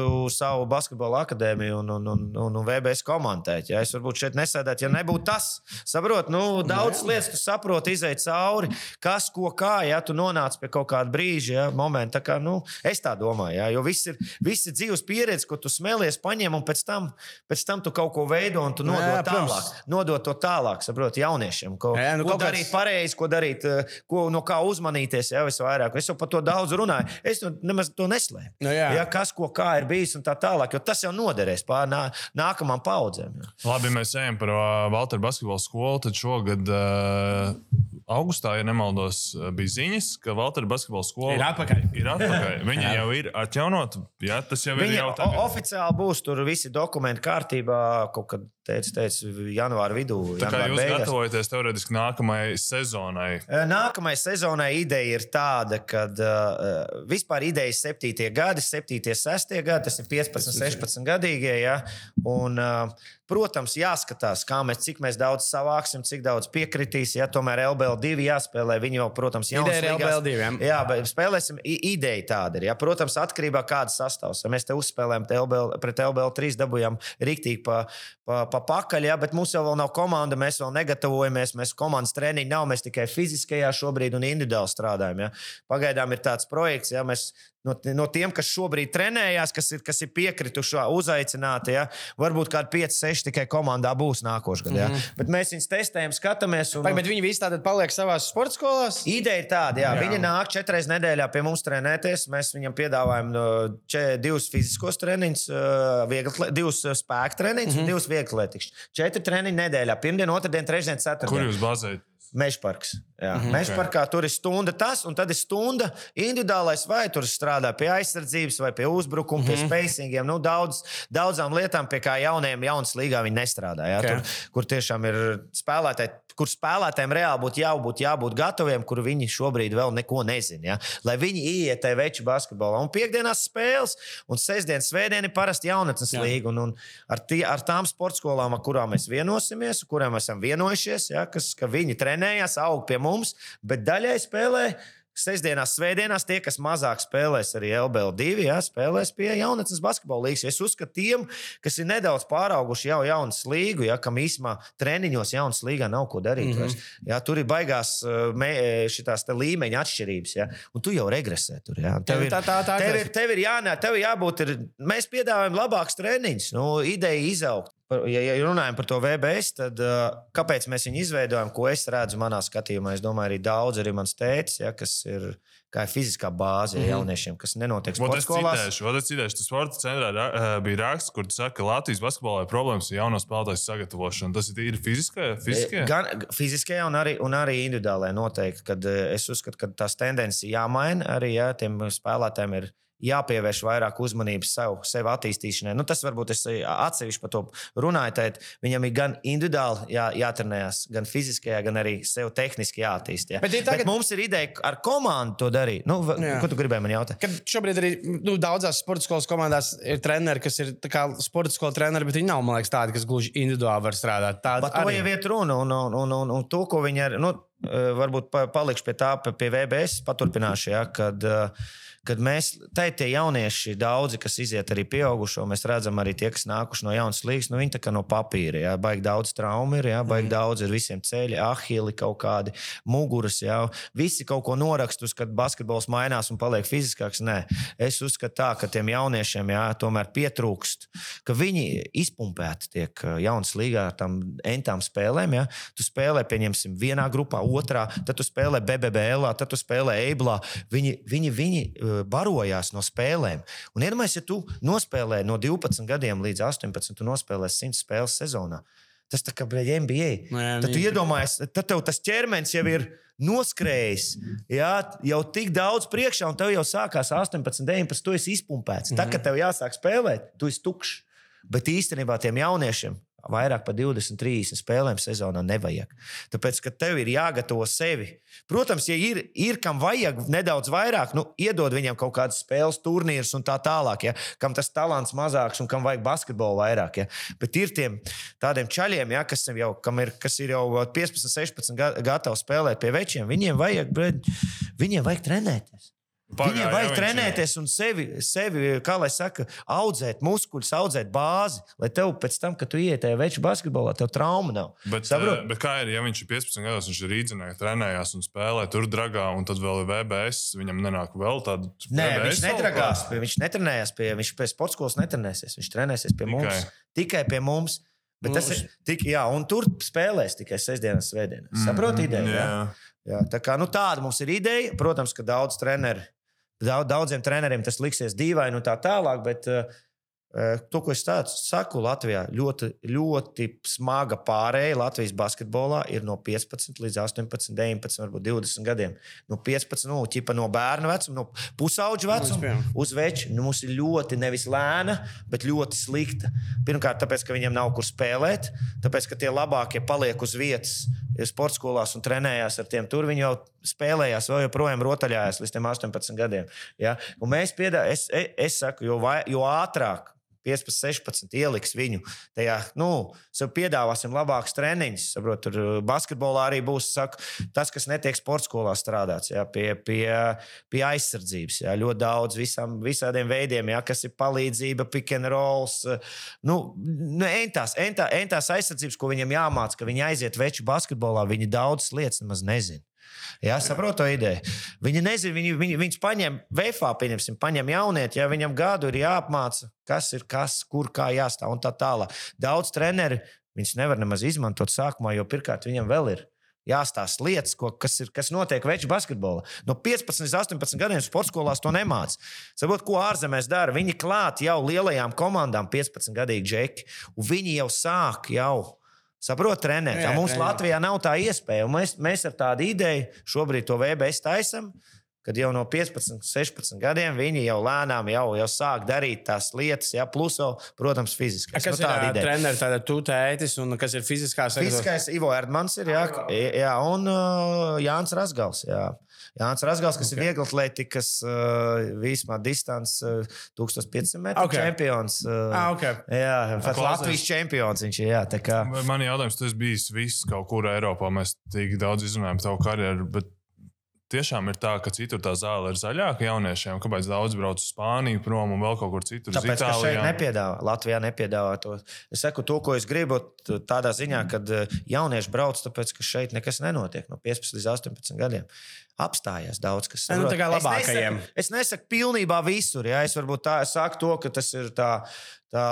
izveidotu savu basketbola akadēmiju un, un, un, un, un VBS komandēt. Ja? Es varbūt šeit nesēdētu, ja nebūtu tas. Saprotu, nu, daudz lietas tu saproti, iziet cauri, kas, ko, kā, ja tu nonāc pie kaut kāda brīža, ja, momenta. Tā Kā, nu, es tā domāju, ja? jo viss ir, viss ir dzīves pieredze, ko tu smēlies, paņem un pēc tam, pēc tam tu kaut ko veido un tu Nu, nodod jā, tālāk. protams. Nodot to tālāk, saproti, jauniešiem. Ko, Jā, nu, ko kaut kāds- darīt pareizi, ko darīt, eh, ko, no kā uzmanīties. Jā, visvairāk. Es jau par to daudz runāju. Es to nemaz to neslēpu. Nu, jā. jā, kas, ko, kā ir bijis un tā tālāk. Jo tas jau noderēs pār nā, nākamām paudzēm. Jā. Labi, mēs ejam par uh, Valteru basketbalu skolu. Tad šogad, uh, augustā, ja nemaldos, uh, bija ziņas, ka Valteru basketbalu skola Ir atpakaļ. Ir atpakaļ. Viņa jau ir atjaunota. Jā, tas jau ir Viņa jau o- tagad. oficiāli būs tur visi dokumenti kārtībā kaut kad, teicu, teicu janvāra vidū. Tā kā jūs beigās. gatavojaties teorētiski nākamajai sezonai. Nākamajai sezonai ideja ir tāda, ka uh, vispār ideja ir 7. gadi, 7. 6. gadi, tas ir 15, 16 gadīgie. Ja? Un, uh, protams, jāskatās, mēs, cik mēs daudz savāksim, cik daudz piekritīs. Ja? Tomēr LBL2 jāspēlē. Viņi jau, protams, jau ir LBL2, jā. Jā, bet spēlēsim. Ideja tāda ir. Ja? Protams, atkarībā no kādas sastāvs. Ja mēs te uzspēlējam te LBL, pret LBL3, dabūjām rīktīgi pa, pa, pa pakaļ, ja? bet mums jau vēl nav komanda, mēs vēl negatavojamies. Mēs komandas treniņi nav, mēs tikai fiziskajā šobrīd un individuāli strādājam. Ja? Pagaidām ir tāds projekts, ja mēs no, no tiem, kas šobrīd trenējās, kas ir, kas ir piekrituši, uzaicināti, ja? varbūt kādi 5, 6 tikai komandā būs nākošais. Ja? Mhm. Bet mēs viņus testējam, skatāmies. Un, Vai, bet viņi visi tātad paliek savā sporta skolās? Ideja ir tāda, jā, Jā. viņi nāk četras nedēļā pie mums trenēties. Mēs viņam piedāvājam divus fiziskos treniņus, divus spēku treniņus Mhm. mm -hmm. un divus vieglietīgus. Četri treniņi nedēļā. Pirmdiena, otrdiena, trešdiena, Kur ceturtdiena. jūs bazējat? Mežparks. Jā, mm Mhm. -hmm. Mežparkā tur ir stunda tas, un tad ir stunda individuālais, vai tur strādā pie aizsardzības, vai pie uzbrukuma, mm -hmm. Mhm. pie spacingiem. Nu, daudz, daudzām lietām, pie kā jauniem, jaunas līgā viņi nestrādā. Jā, Ok. tur, kur tiešām ir spēlētāji, kur spēlētājiem reāli būtu jābūt, jābūt gataviem, kur viņi šobrīd vēl neko nezina. Ja? Lai viņi ieiet tajā veču basketbolā. Un piekdienās spēles, un sestdienas, svētdiena ir parasti jaunatnes Jā. līga. Un, un ar, tie, ar tām sporta skolām, ar kurām mēs vienosimies, kurām esam vienojušies, ja, kas, ka viņi trenējās, aug pie mums, bet daļai spēlē. Sestdienās, svētdienās tie, kas mazāk spēlēs arī LBL2, jā, spēlēs pie jaunatnes basketbola līnijas. Es uzskatu, tiem, kas ir nedaudz pārauguši jau jaunas līgu, ja, kam īsumā treniņos jaunas līgā nav ko darīt. Mm. -hmm. jā, tur ir baigās mē- šitās te līmeņa atšķirības, ja, un tu jau regresē tur. Jā. Tev Jā, ir, tā- tā- tā tev ir. tev ir jānāk, tev ir jābūt. Ir, mēs piedāvājam labākus treniņus, nu, ideja izaugt. Ja, ja runājam par to VBS, tad uh, kāpēc mēs viņu izveidojam, ko es redzu manā skatījumā? Es domāju, arī daudz arī mans tētis, ja, kas ir kā ir fiziskā bāze ja, Mhm. jauniešiem, kas nenotiek sporta vot es citēšu, tas sporta centrā ra- eh, bija raksts, kur tu saki, ka Latvijas basketbolā ir problēmas ar jauno spēlētāju sagatavošanu. Tas ir tīri fiziskie. fiziskie? Gan fiziskajā, gan arī, un arī individuālajā noteikti. Kad, eh, es uzskatu, ka tās tendences jāmaina. Arī ja, tiem spēlētājiem ir jāpievērš vairāk uzmanības sev, sev attīstīšanai. Nu, tas varbūt es atsevišķi par to runāju. Tad viņam ir gan individuāli jā, jātrenējas, gan fiziskajā, gan arī sev tehniski jāattīst. Jā. Bet ir tagad- Bet mums ir ideja ar komandu to darīt. Nu, Jā. ko tu gribēji man jautāt? Kad šobrīd arī nu, daudzās sporta skolas komandās ir treneri, kas ir sporta skolu treneri, bet viņi nav, liekas, tādi, kas gluži individuāli var strādāt. Tādi Par to jau ir runa. Un, un, un, un, un to, ko viņi ar, nu, eh, varbūt pa- palikšu pie tā, pie- VBS, paturpināšu, ja, kad, eh, kad mēs, te ir tie jaunieši, daudzi, kas iziet arī pieaugušo, mēs redzam arī tie, kas nākuši no jaunas līgas, nu viņi tā kā no papīra, ja, baigi daudz traumu ir, ja, baigi mm. daudz ir visiem ceļi, ahili kaut kādi, muguras, ja, visi kaut ko norakstus, kad basketbols mainās un paliek fiziskāks. Nē, es uzskatu tā, ka tiem jauniešiem, jā, tomēr pietrūkst, ka viņi izpumpēti tiek jaunas līgā ar tām entām spēlēm. Ja? Tu spēlē, pieņemsim, vienā grupā, otrā, tad tu spēlē BBL, tad tu spēlē Eiblā. Viņi, viņi, viņi barojās no spēlēm. Un iedomājieties, ja tu nospēlē no 12 gadiem līdz 18, tu nospēlē 100 spēles sezonā. Tas tā kā bija NBA. Nu jā, Tad tu iedomājies, tad tev tas ķermenis jau ir noskrējis. Jā, jau tik daudz priekšā, un tev jau sākās 18, 19, tu esi izpumpēts. Tā, kad tev jāsāk spēlēt, tu esi tukšs. Bet īstenībā tiem jauniešiem vairāk par 20, 30 spēlēm sezonā nevajag. Tāpēc, ka tev ir jāgatavo sevi. Protams, ja ir, ir kam vajag nedaudz vairāk, nu, iedod viņam kaut kādas spēles, turnīrus un tā tālāk, ja, kam tas talants mazāks un kam vajag basketbolu vairāk. Ja. Bet ir tiem tādiem čaļiem, ja, kas, jau, ir, kas ir jau 15, 16 ga- gatavi spēlēt pie večiem, viņiem vajag, viņiem vajag trenēties. Pagāja, Viņiem ja vajag ir- trenēties un sevi, sevi kā lai saka, audzēt muskuļus, audzēt bāzi, lai tev pēc tam, kad tu tajā veču basketbolā, tev trauma nav. Bet, Saprot? eh, bet kā ir, ja viņš ir 15 gados, viņš ir rīznieks, trenējās un spēlē tur dragā, un tad vēl ir VBS, viņam nenāk vēl tāda. Nē, VBS viņš kāds? pie, viņš netrenējās pie, viņš pie sporta skolas netrenēsies. Viņš trenēsies pie mums. Tikai. Tikai pie mums. Bet tas ir tik, jā, un tur spēlēs tikai sestdienas, svētdienas. Saprotiet, ideja? Mm, Jā. Jā. Jā, tā kā, nu, tāda mums ir ideja. Protams, ka daudz treneru, daudziem treneriem tas liksies dīvaini un tā tālāk. Bet, uh, To, ko es tādu saku, Latvijā ļoti, ļoti smaga pārēja Latvijas basketbolā ir no 15 līdz 18, 19, varbūt 20 gadiem. No 15, nu, ķipa no bērna vecuma, no pusauģa vecuma piemēram. uz veču. Nu, mums ir ļoti nevis lēna, bet ļoti slikta. Pirmkārt, tāpēc, ka viņiem nav kur spēlēt, tāpēc, ka tie labākie paliek uz vietas sporta skolās un trenējās ar tiem. Tur viņi jau spēlējās, vēl joprojām rotaļājās līdz tiem 18 gadiem. Ja? Un mēs piedāvājam, es, es, es saku, jo, vai, jo ātrāk. 15, 16, ieliks viņu tajā, nu, sev piedāvāsim labākus treniņus. Saprot, tur uh, basketbolā arī būs saku, tas, kas netiek sporta skolā strādāts, jā, pie, pie, pie aizsardzības. Jā, ļoti daudz visam, visādiem veidiem, jā, kas ir palīdzība, pick and rolls. uh, Nu, nu, entās, entā, entās aizsardzības, ko viņam jāmācās, ka viņi aiziet veču basketbolā, viņi daudzas lietas nemaz nezina. Jā, saprotu to ideju. Viņi nezina, viņi, viņi, viņus paņem VFā, pieņemsim, paņem jaunieti, ja viņam gadu ir jāapmāca, kas ir kas, kur kā jāstāv un tā tālāk. Daudz treneri viņus nevar nemaz izmantot sākumā, jo pirmkārt viņam vēl ir. Jāstāsta lietas, ko, kas, ir, kas notiek veču basketbolā. No 15 līdz 18 gadiem sporta skolās to nemācās. Saprotiet, ko ārzemēs dara? Viņi klāt jau lielajām komandām, 15 gadīgi džeki, un viņi jau sāk jau Saprotiet, trenēt. Jā, mums trenēt. Latvijā nav tā iespēja. Mēs, mēs ar tādu ideju šobrīd to VBS taisam. Kad jau no 15, 16 gadiem viņi jau lēnām jau, jau sāk darīt tās lietas, ja plus, vēl, protams, fiziski. Kas ir tāda treneris, tāda tu tētis un kas ir fiziskās Fiziskais Ivo Erdmans ir, jā, jā un uh, Jānis Rasgals. Jā. Jānis Rasgals, kas okay. ir viegli atletikas, uh, vismaz distance, uh, 1500 metru Ok. okay. čempions. Uh, Ah, ok. Jā, pat. Latvijas čempions viņš ir. Jā, kā. Man jautājums, esi bijis viss kaut kur Eiropā. Mēs tik daudz izrunājam tavu karjeru. Bet tiešām ir tā, ka citur tā zāle ir zaļāka jauniešiem. Kāpēc daudz brauc uz Spāniju prom un vēl kaut kur citur? uz Tāpēc, ka šeit nepiedāvā, Latvijā nepiedāvā to. Es saku to, ko es gribu, tādā ziņā, ka jaunieši brauc, tāpēc, ka šeit nekas nenotiek no 15 līdz 18 gadiem. Apstājās daudz kas. Nu, tā kā Es labākajiem. nesaku- Es nesaku pilnībā visur. Ja? Es varbūt tā es saku to, ka tas ir tā. Tā,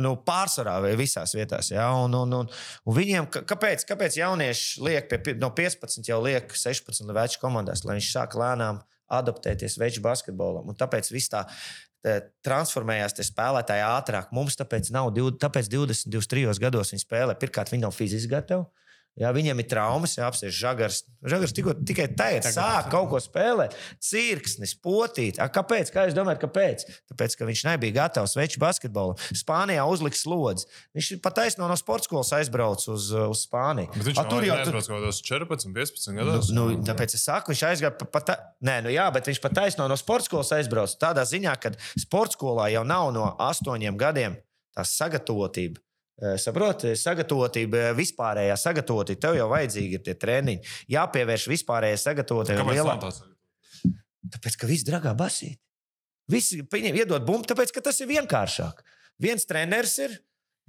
nu, pārsvarā visās vietās. Ja? Un, un, un, un viņiem, kāpēc, kāpēc jaunieši liek pie, no 15, jau liek 16 veču komandās, lai viņš sāk lēnām adaptēties veču basketbolam. Un tāpēc viss tā transformējās tie spēlētāji ātrāk. Mums tāpēc nav, tāpēc 20, 23 gados viņi spēlē. Pirmkārt, viņi nav fiziski gatavi. Jā, viņam ir traumas, jā, apsies žagars. Žagars tikko, tikai tagad sāk kaut ko spēlēt. Cirksnis, potīt. A, kāpēc? Kā jūs domājat, kāpēc? Tāpēc, ka viņš nebija gatavs veču basketbolam. Spānijā uzliks slodzi. Viņš pat taisno no sporta skolas aizbrauc uz, uz Spāniju. Bet viņš A, tur jau tur... kaut kādos 14, 15 gados. Nu, nu, tāpēc es saku, viņš aizgāja pat. Pa, ta... Nē, nu jā, bet viņš pat taisno no sporta skolas aizbrauc. Tādā ziņā, ka sporta skolā jau nav no astoņiem gadiem tā sagatavotība saproti, sagatavotība, vispārējā sagatavotība. Tev jau vajadzīgi ir tie treniņi. Jāpievērš vispārējai sagatavotībai. Kāpēc lielā... tā? Tāpēc, ka viss dragā basīt. Visi viņiem iedod bumbu, tāpēc, ka tas ir vienkāršāk. Viens treneris ir,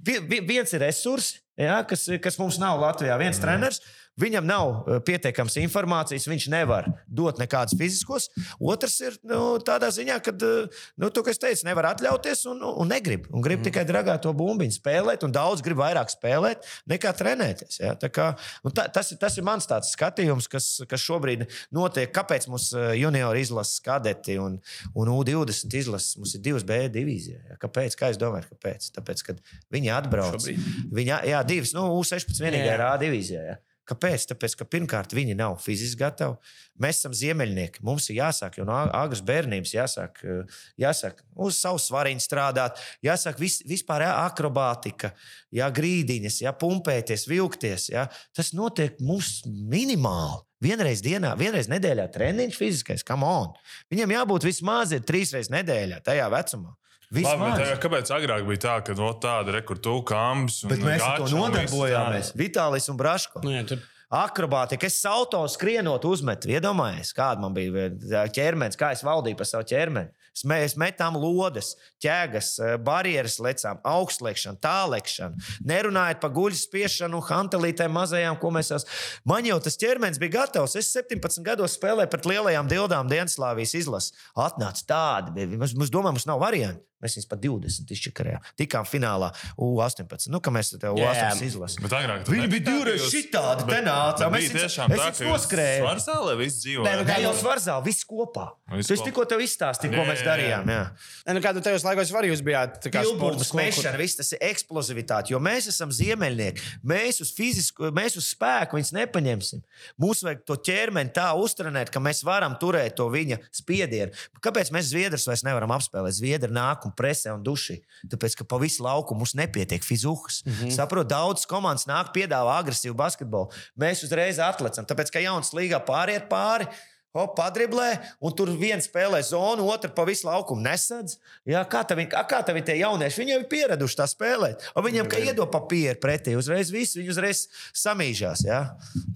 viens ir resursi, ja, kas, kas mums nav Latvijā. Viens mm. treneris, Viņam nav eh, pietiekams informācijas, viņš nevar dot nekādus fiziskos. Otrs ir nu, tādā ziņā, ka, eh, nu, to, kas teicu, nevar atļauties un, un negrib. Un grib mm. tikai dragā to bumbiņu spēlēt, un daudz grib vairāk spēlēt nekā trenēties. Ja? Kā, tā, tas, tas ir mans skatījums, kas, kas šobrīd notiek. Kāpēc mums eh, juniori izlases kadeti un, un U20 izlases? Mums ir divas B divīzijas. Ja? Kāpēc? Kā jūs domājat, kāpēc? Tāpēc, kad viņi atbrauc. Viņi, jā, divas, nu, U16 vienīgā ir A divīzijā. Ja? Kāpēc? Tāpēc, ka pirmkārt viņi nav fiziski gatavi. Mēs esam ziemeļnieki. Mums ir jāsāk jau no agras bērnības, jāsāk, eh, jāsāk uz savu svariņu strādāt, jāsāk vis, vispār jā, akrobātika, jā, grīdiņas, jā, pumpēties, vilkties. Jā. Tas notiek mums minimāli. Vienreiz dienā, vienreiz nedēļā treniņš fiziskais, kam on. Viņam jābūt vismaz trīs reizes nedēļā tajā vecumā. Labi, tā, kāpēc agrāk bija tā, ka no tāda rekurtu kambs un mēs ar to nodarbojāmies? Vitālis un Braško. Nu, jā, tur... Akrobātika, es auto skrienot, uzmetu. Iedomājieties, kāda man bija ķermenis, kā es valdīju par savu ķermeni. Mēs metām lodes, ķēgas, eh, barjeras, lecām, augstlekšanu, tālekšanu. Nerunājot par guļu spiešanu, hantelītēm mazajām, ko mēs esam. Man jau tas ķermenis bija gatavs. Es 17 gados spēlēju pret lielajām dildām Dienaslāvijas izlases. Atnāca tādi, mums, mums domā, mums nav variantu. Mēs viņus pat 20 izčakarējām. Tikām finālā U18. Nu, kā mēs te U18 izlasījām. Viņi bija divreiz šitādi, te nāca. Mēs tiešām tā, ka noskrējām. Svarzālē viss dzīvo. Nē, nu, tā jau svarzālē, viss kopā. Viss tu tikko tev izstāstīji, ko mēs darījām. Jā. Nē, nu, kādu tajos laikos var jūs bijāt? Tā kā sporta smēšana, viss tas ir eksplozivitāte, jo mēs esam ziemeļnieki. Mēs uz fizisku, mēs uz spēku viņus nepaņemsim. Mums vajag to ķermeni tā uztrenēt, ka mēs varam turēt to viņa spiedienu. Kāpēc mēs Zviedrus vairs nevaram apspēlēt? Zviedri nāk un presē un duši. Tāpēc, ka pa visu lauku mums nepietiek fizuhas. Mm -hmm. Saprotu, daudz komandas nāk, piedāvā agresīvu basketbolu. Mēs uzreiz atlecam, tāpēc, ka jauns līgā pāriet pāri. Hop, padriblē, un tur viens spēlē zonu, otru pa visu laukumu nesadz. Jā, kā tev, kā tev tie jaunieši? Viņi jau ir pieraduši tā spēlēt. Un viņiem, kā iedod papīru pretī, uzreiz viss, viņi uzreiz samīžās. Jā.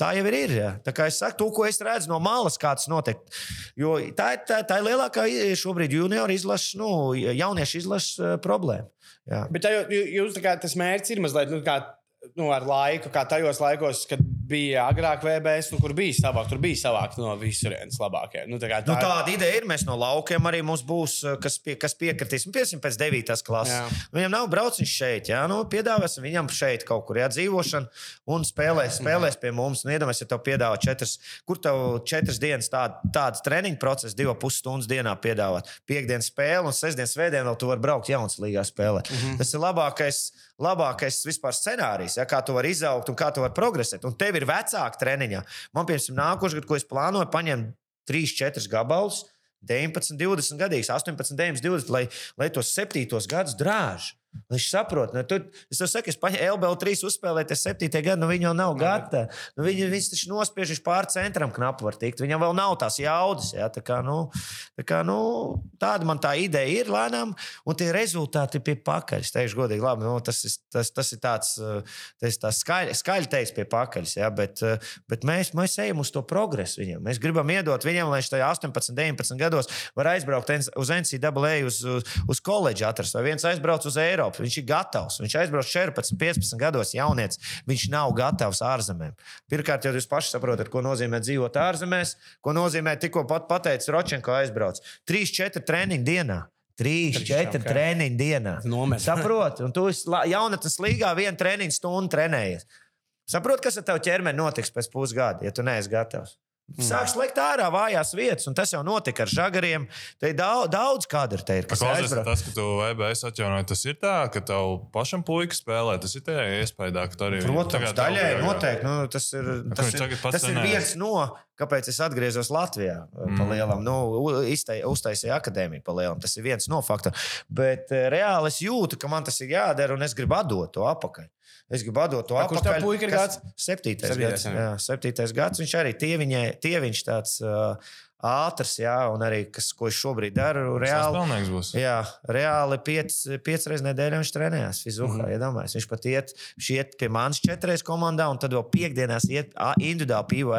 Tā jau ir. ir jā. Tā kā es saku, to, ko es redzu no malas, kā tas notiek. Jo tā, tā, tā ir lielākā šobrīd junioru izlases, nu, jauniešu izlases uh, problēma. Jā. Bet tā, jūs, kā, tas mērķis ir mazliet nu, nu, ar laiku, kā tajos laikos, kad bija agrāk VBS, nu, kur bija savākt, tur bija savākt no visurienes labākie. Nu, tā tā nu, tāda ir... ideja ir. Mēs no laukiem arī mums būs, eh, kas, pie, kas piekritīs. Nu, piesim pēc 9. klases. Jā. Viņam nav brauciņš šeit, jā, nu, piedāvāsim viņam šeit kaut kur, jā, dzīvošanu un spēlēs, spēlēs pie mums. Nu, iedomājieties, ja tev piedāvā četras, kur tev četras dienas tād, tāds treniņu process, divas pusstundas dienā piedāvāt. Piektdienas spēle un sestdienas svētdienā vēl tu vari braukt jaunas līgā spēlē. Mm -hmm. Tas ir labākais labākais vispār scenārijs, ja, kā tu vari izaugt un kā tu vari progresēt. Un tev ir vecāka treniņa. Man, piemēram, nākošais gads, ko es plānoju, paņemt 3, 4 gabalus, 19, 20 gadus, 18, 19, 20, lai, lai tos septītos gadus drāžu. Viņš saprot, nu, tu, es tev saku, es paņēmu LBL3 uzspēlēties 7. gadā, nu viņi jau nav gatavi. Nu, viņi, viņš taču nospiež, viņš pār centram knapu var tikt. Viņam vēl nav tās jaudas. Ja? Tā kā, nu, tā kā, nu, tāda man tā ideja ir lēnām, un tie rezultāti ir pie pakaļ. Es teikšu, godīgi, labi, nu, tas, ir, tas, tas ir tāds, tas tāds skaļi, skaļi teiks pie pakaļ. Ja? Bet, bet mēs, mēs ejam uz to progresu viņam. Mēs gribam iedot viņam, lai viņš tajā 18, 19 gados var aizbraukt uz NCAA, uz, uz, uz koledžu atrast, vai viens aizbrauc uz Eiropu. Eiropu. Viņš ir gatavs. Viņš aizbrauc 14, 15 gados, jaunietis. Viņš nav gatavs ārzemēm. Pirmkārt, jau jūs paši saprotat, ko nozīmē dzīvot ārzemēs, ko nozīmē tikko pat pateicis Ročenko aizbrauc. 3, 4 treniņu dienā. Trīs, četri treniņi dienā. Nomet. Saproti, un tu jaunatnes līgā vienu treniņu stundu trenējies. Saproti, kas ar tavu ķermeni notiks pēc pusgada, ja tu neesi gatavs. Sāks likt ārā vājās vietas, un tas jau notika ar žagariem. Te ir daudz, daudz kadru te ir. kas aizbrauc. tas, ka tu EBS atjaunoji, tas ir tā, ka tev pašam puika spēlē. Tas ir tajā iespējā, ka tu arī Protams, daļai noteikti. Nu, tas ir, tas ir, tas ir viens no, kāpēc es atgriezos Latvijā. Mm. Pa lielam, nu, u- iztai- uztaisīju akadēmiju pa lielam. Tas ir viens no faktoriem. Bet eh, reāli es jūtu, ka man tas ir jādara, un es gribu atdot to apakaļ. Es gribu atdot to A, kurš puika ir gads? Septītais, Septītais, gads. jā. Jā, septītais gads. Viņš arī tieviņai, tieviņš tāds uh, ātrs, jā, un arī kas, ko es šobrīd daru. Reāli. Jā, reāli piecas piec reizes nedēļā viņš trenējās Fizukā. Mm -hmm. Iedomājieties, viņš pat iet, iet pie manis četras komandā, un tad vēl piekdienās iet individuāli pīvo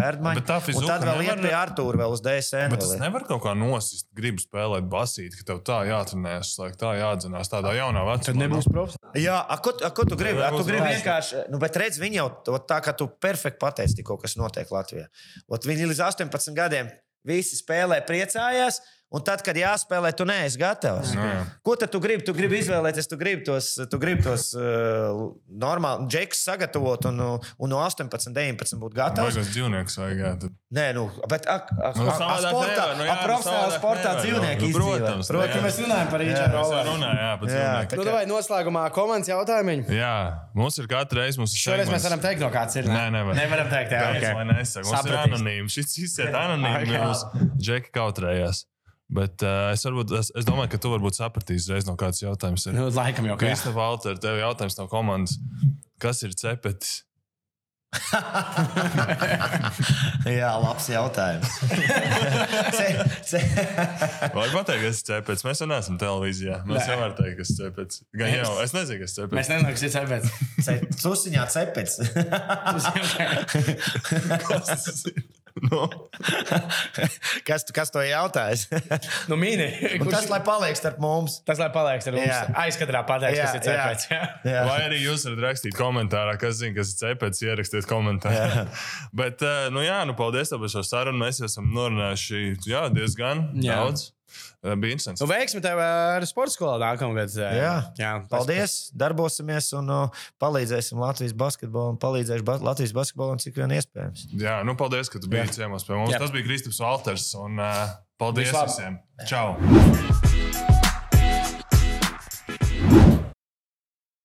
Fizuka tad vēl nevar- iet pie Artūra vēl uz DSN. Bet tas nevar kaut kā nosist, gribu spēlēt basīti, ka tev tā jāatrenējas, lai tā jādzinās tādā jaunā vecumā. Tad nebūs profs. Jā, a, ko, a, ko tu gribi? A, tu gribi vienkārši, nu, bet redz, viņi jau tā, ka tu perfekti pateici tikko, kas notiek Latvijā. Ot, viņi līdz 18 gadiem visi spēlē, priecājās. Un tad, kad jāspēlē, tu neesi gatavs. Nu, jā. Ko tad tu gribi? Tu gribi izvēlēties, tu gribi tos, tu gribi tos uh, normāli džekus sagatavot un, uh, un no 18, 19 būt gatavs. Vajag dzīvnieks vajag. Jā, tad... Nē, nu, bet ak, ak, Nu, ak, sportā, nevar, nu jā, nu, profesionālā sportā nevar, dzīvnieki nu, izdzīvo. protams, Protams, mēs runājam par runājam, jā, dzīvnieku. Nu, vai noslēgumā komandas jautājumi? Jā, mums ir katru reizi mums ir Šoreiz mēs varam teikt, no kāds ir. Nē, nevar. Nevaram teikt, jā, Kāpēc ok. lai nesaka? Mums ir anonīms. Šis izsiet anonīmi. Jā. Mums džeki kautrējās. Bet uh, es, varbūt, es, es domāju, ka tu varbūt sapratīsi reiz no kāds jautājums. Ir. Nu, laikam jau, ka jā. Kristof Alter, tev jautājums no komandas. Kas ir cepetis? Jā, labs jautājums. se, se, Vai pateikt, kas ir cepetis? Mēs jau neesam televīzijā. Mēs Nē. jau varam teikt, kas ir cepetis. Gan jau, es nezinu, kas ir cepetis. Mēs nezinām, kas ir cepets. se, susiņā cepets. Nu, kas, tu- kas to jautājis? Nu, mīni. Un tas, lai paliek starp mums. Tas, lai paliek ar mums. Jā. Aizkadrā pateiks, Jā, kas ir cepets. jā. Jā. Vai arī jūs varat rakstīt komentārā, kas zina, kas ir cepets, ierakstiet komentārā. Bet, eh, nu jā, nu paldies par šo sarunu. Mēs esam norunājuši jā, diezgan Jā. daudz. Eh, Bija interesanti. Nu, veiksmi tev ar sporta skolā nākamgad. Jā. jā tas- Paldies, darbosimies un uh, palīdzēsim Latvijas basketbolam, palīdzēsim ba Latvijas basketbolam, cik vien iespējams. Jā, nu paldies, ka tu biji ciemos pie mums. Jā. Tas bija Kristaps Alters. Un, uh, paldies Vislabāk. visiem! Čau!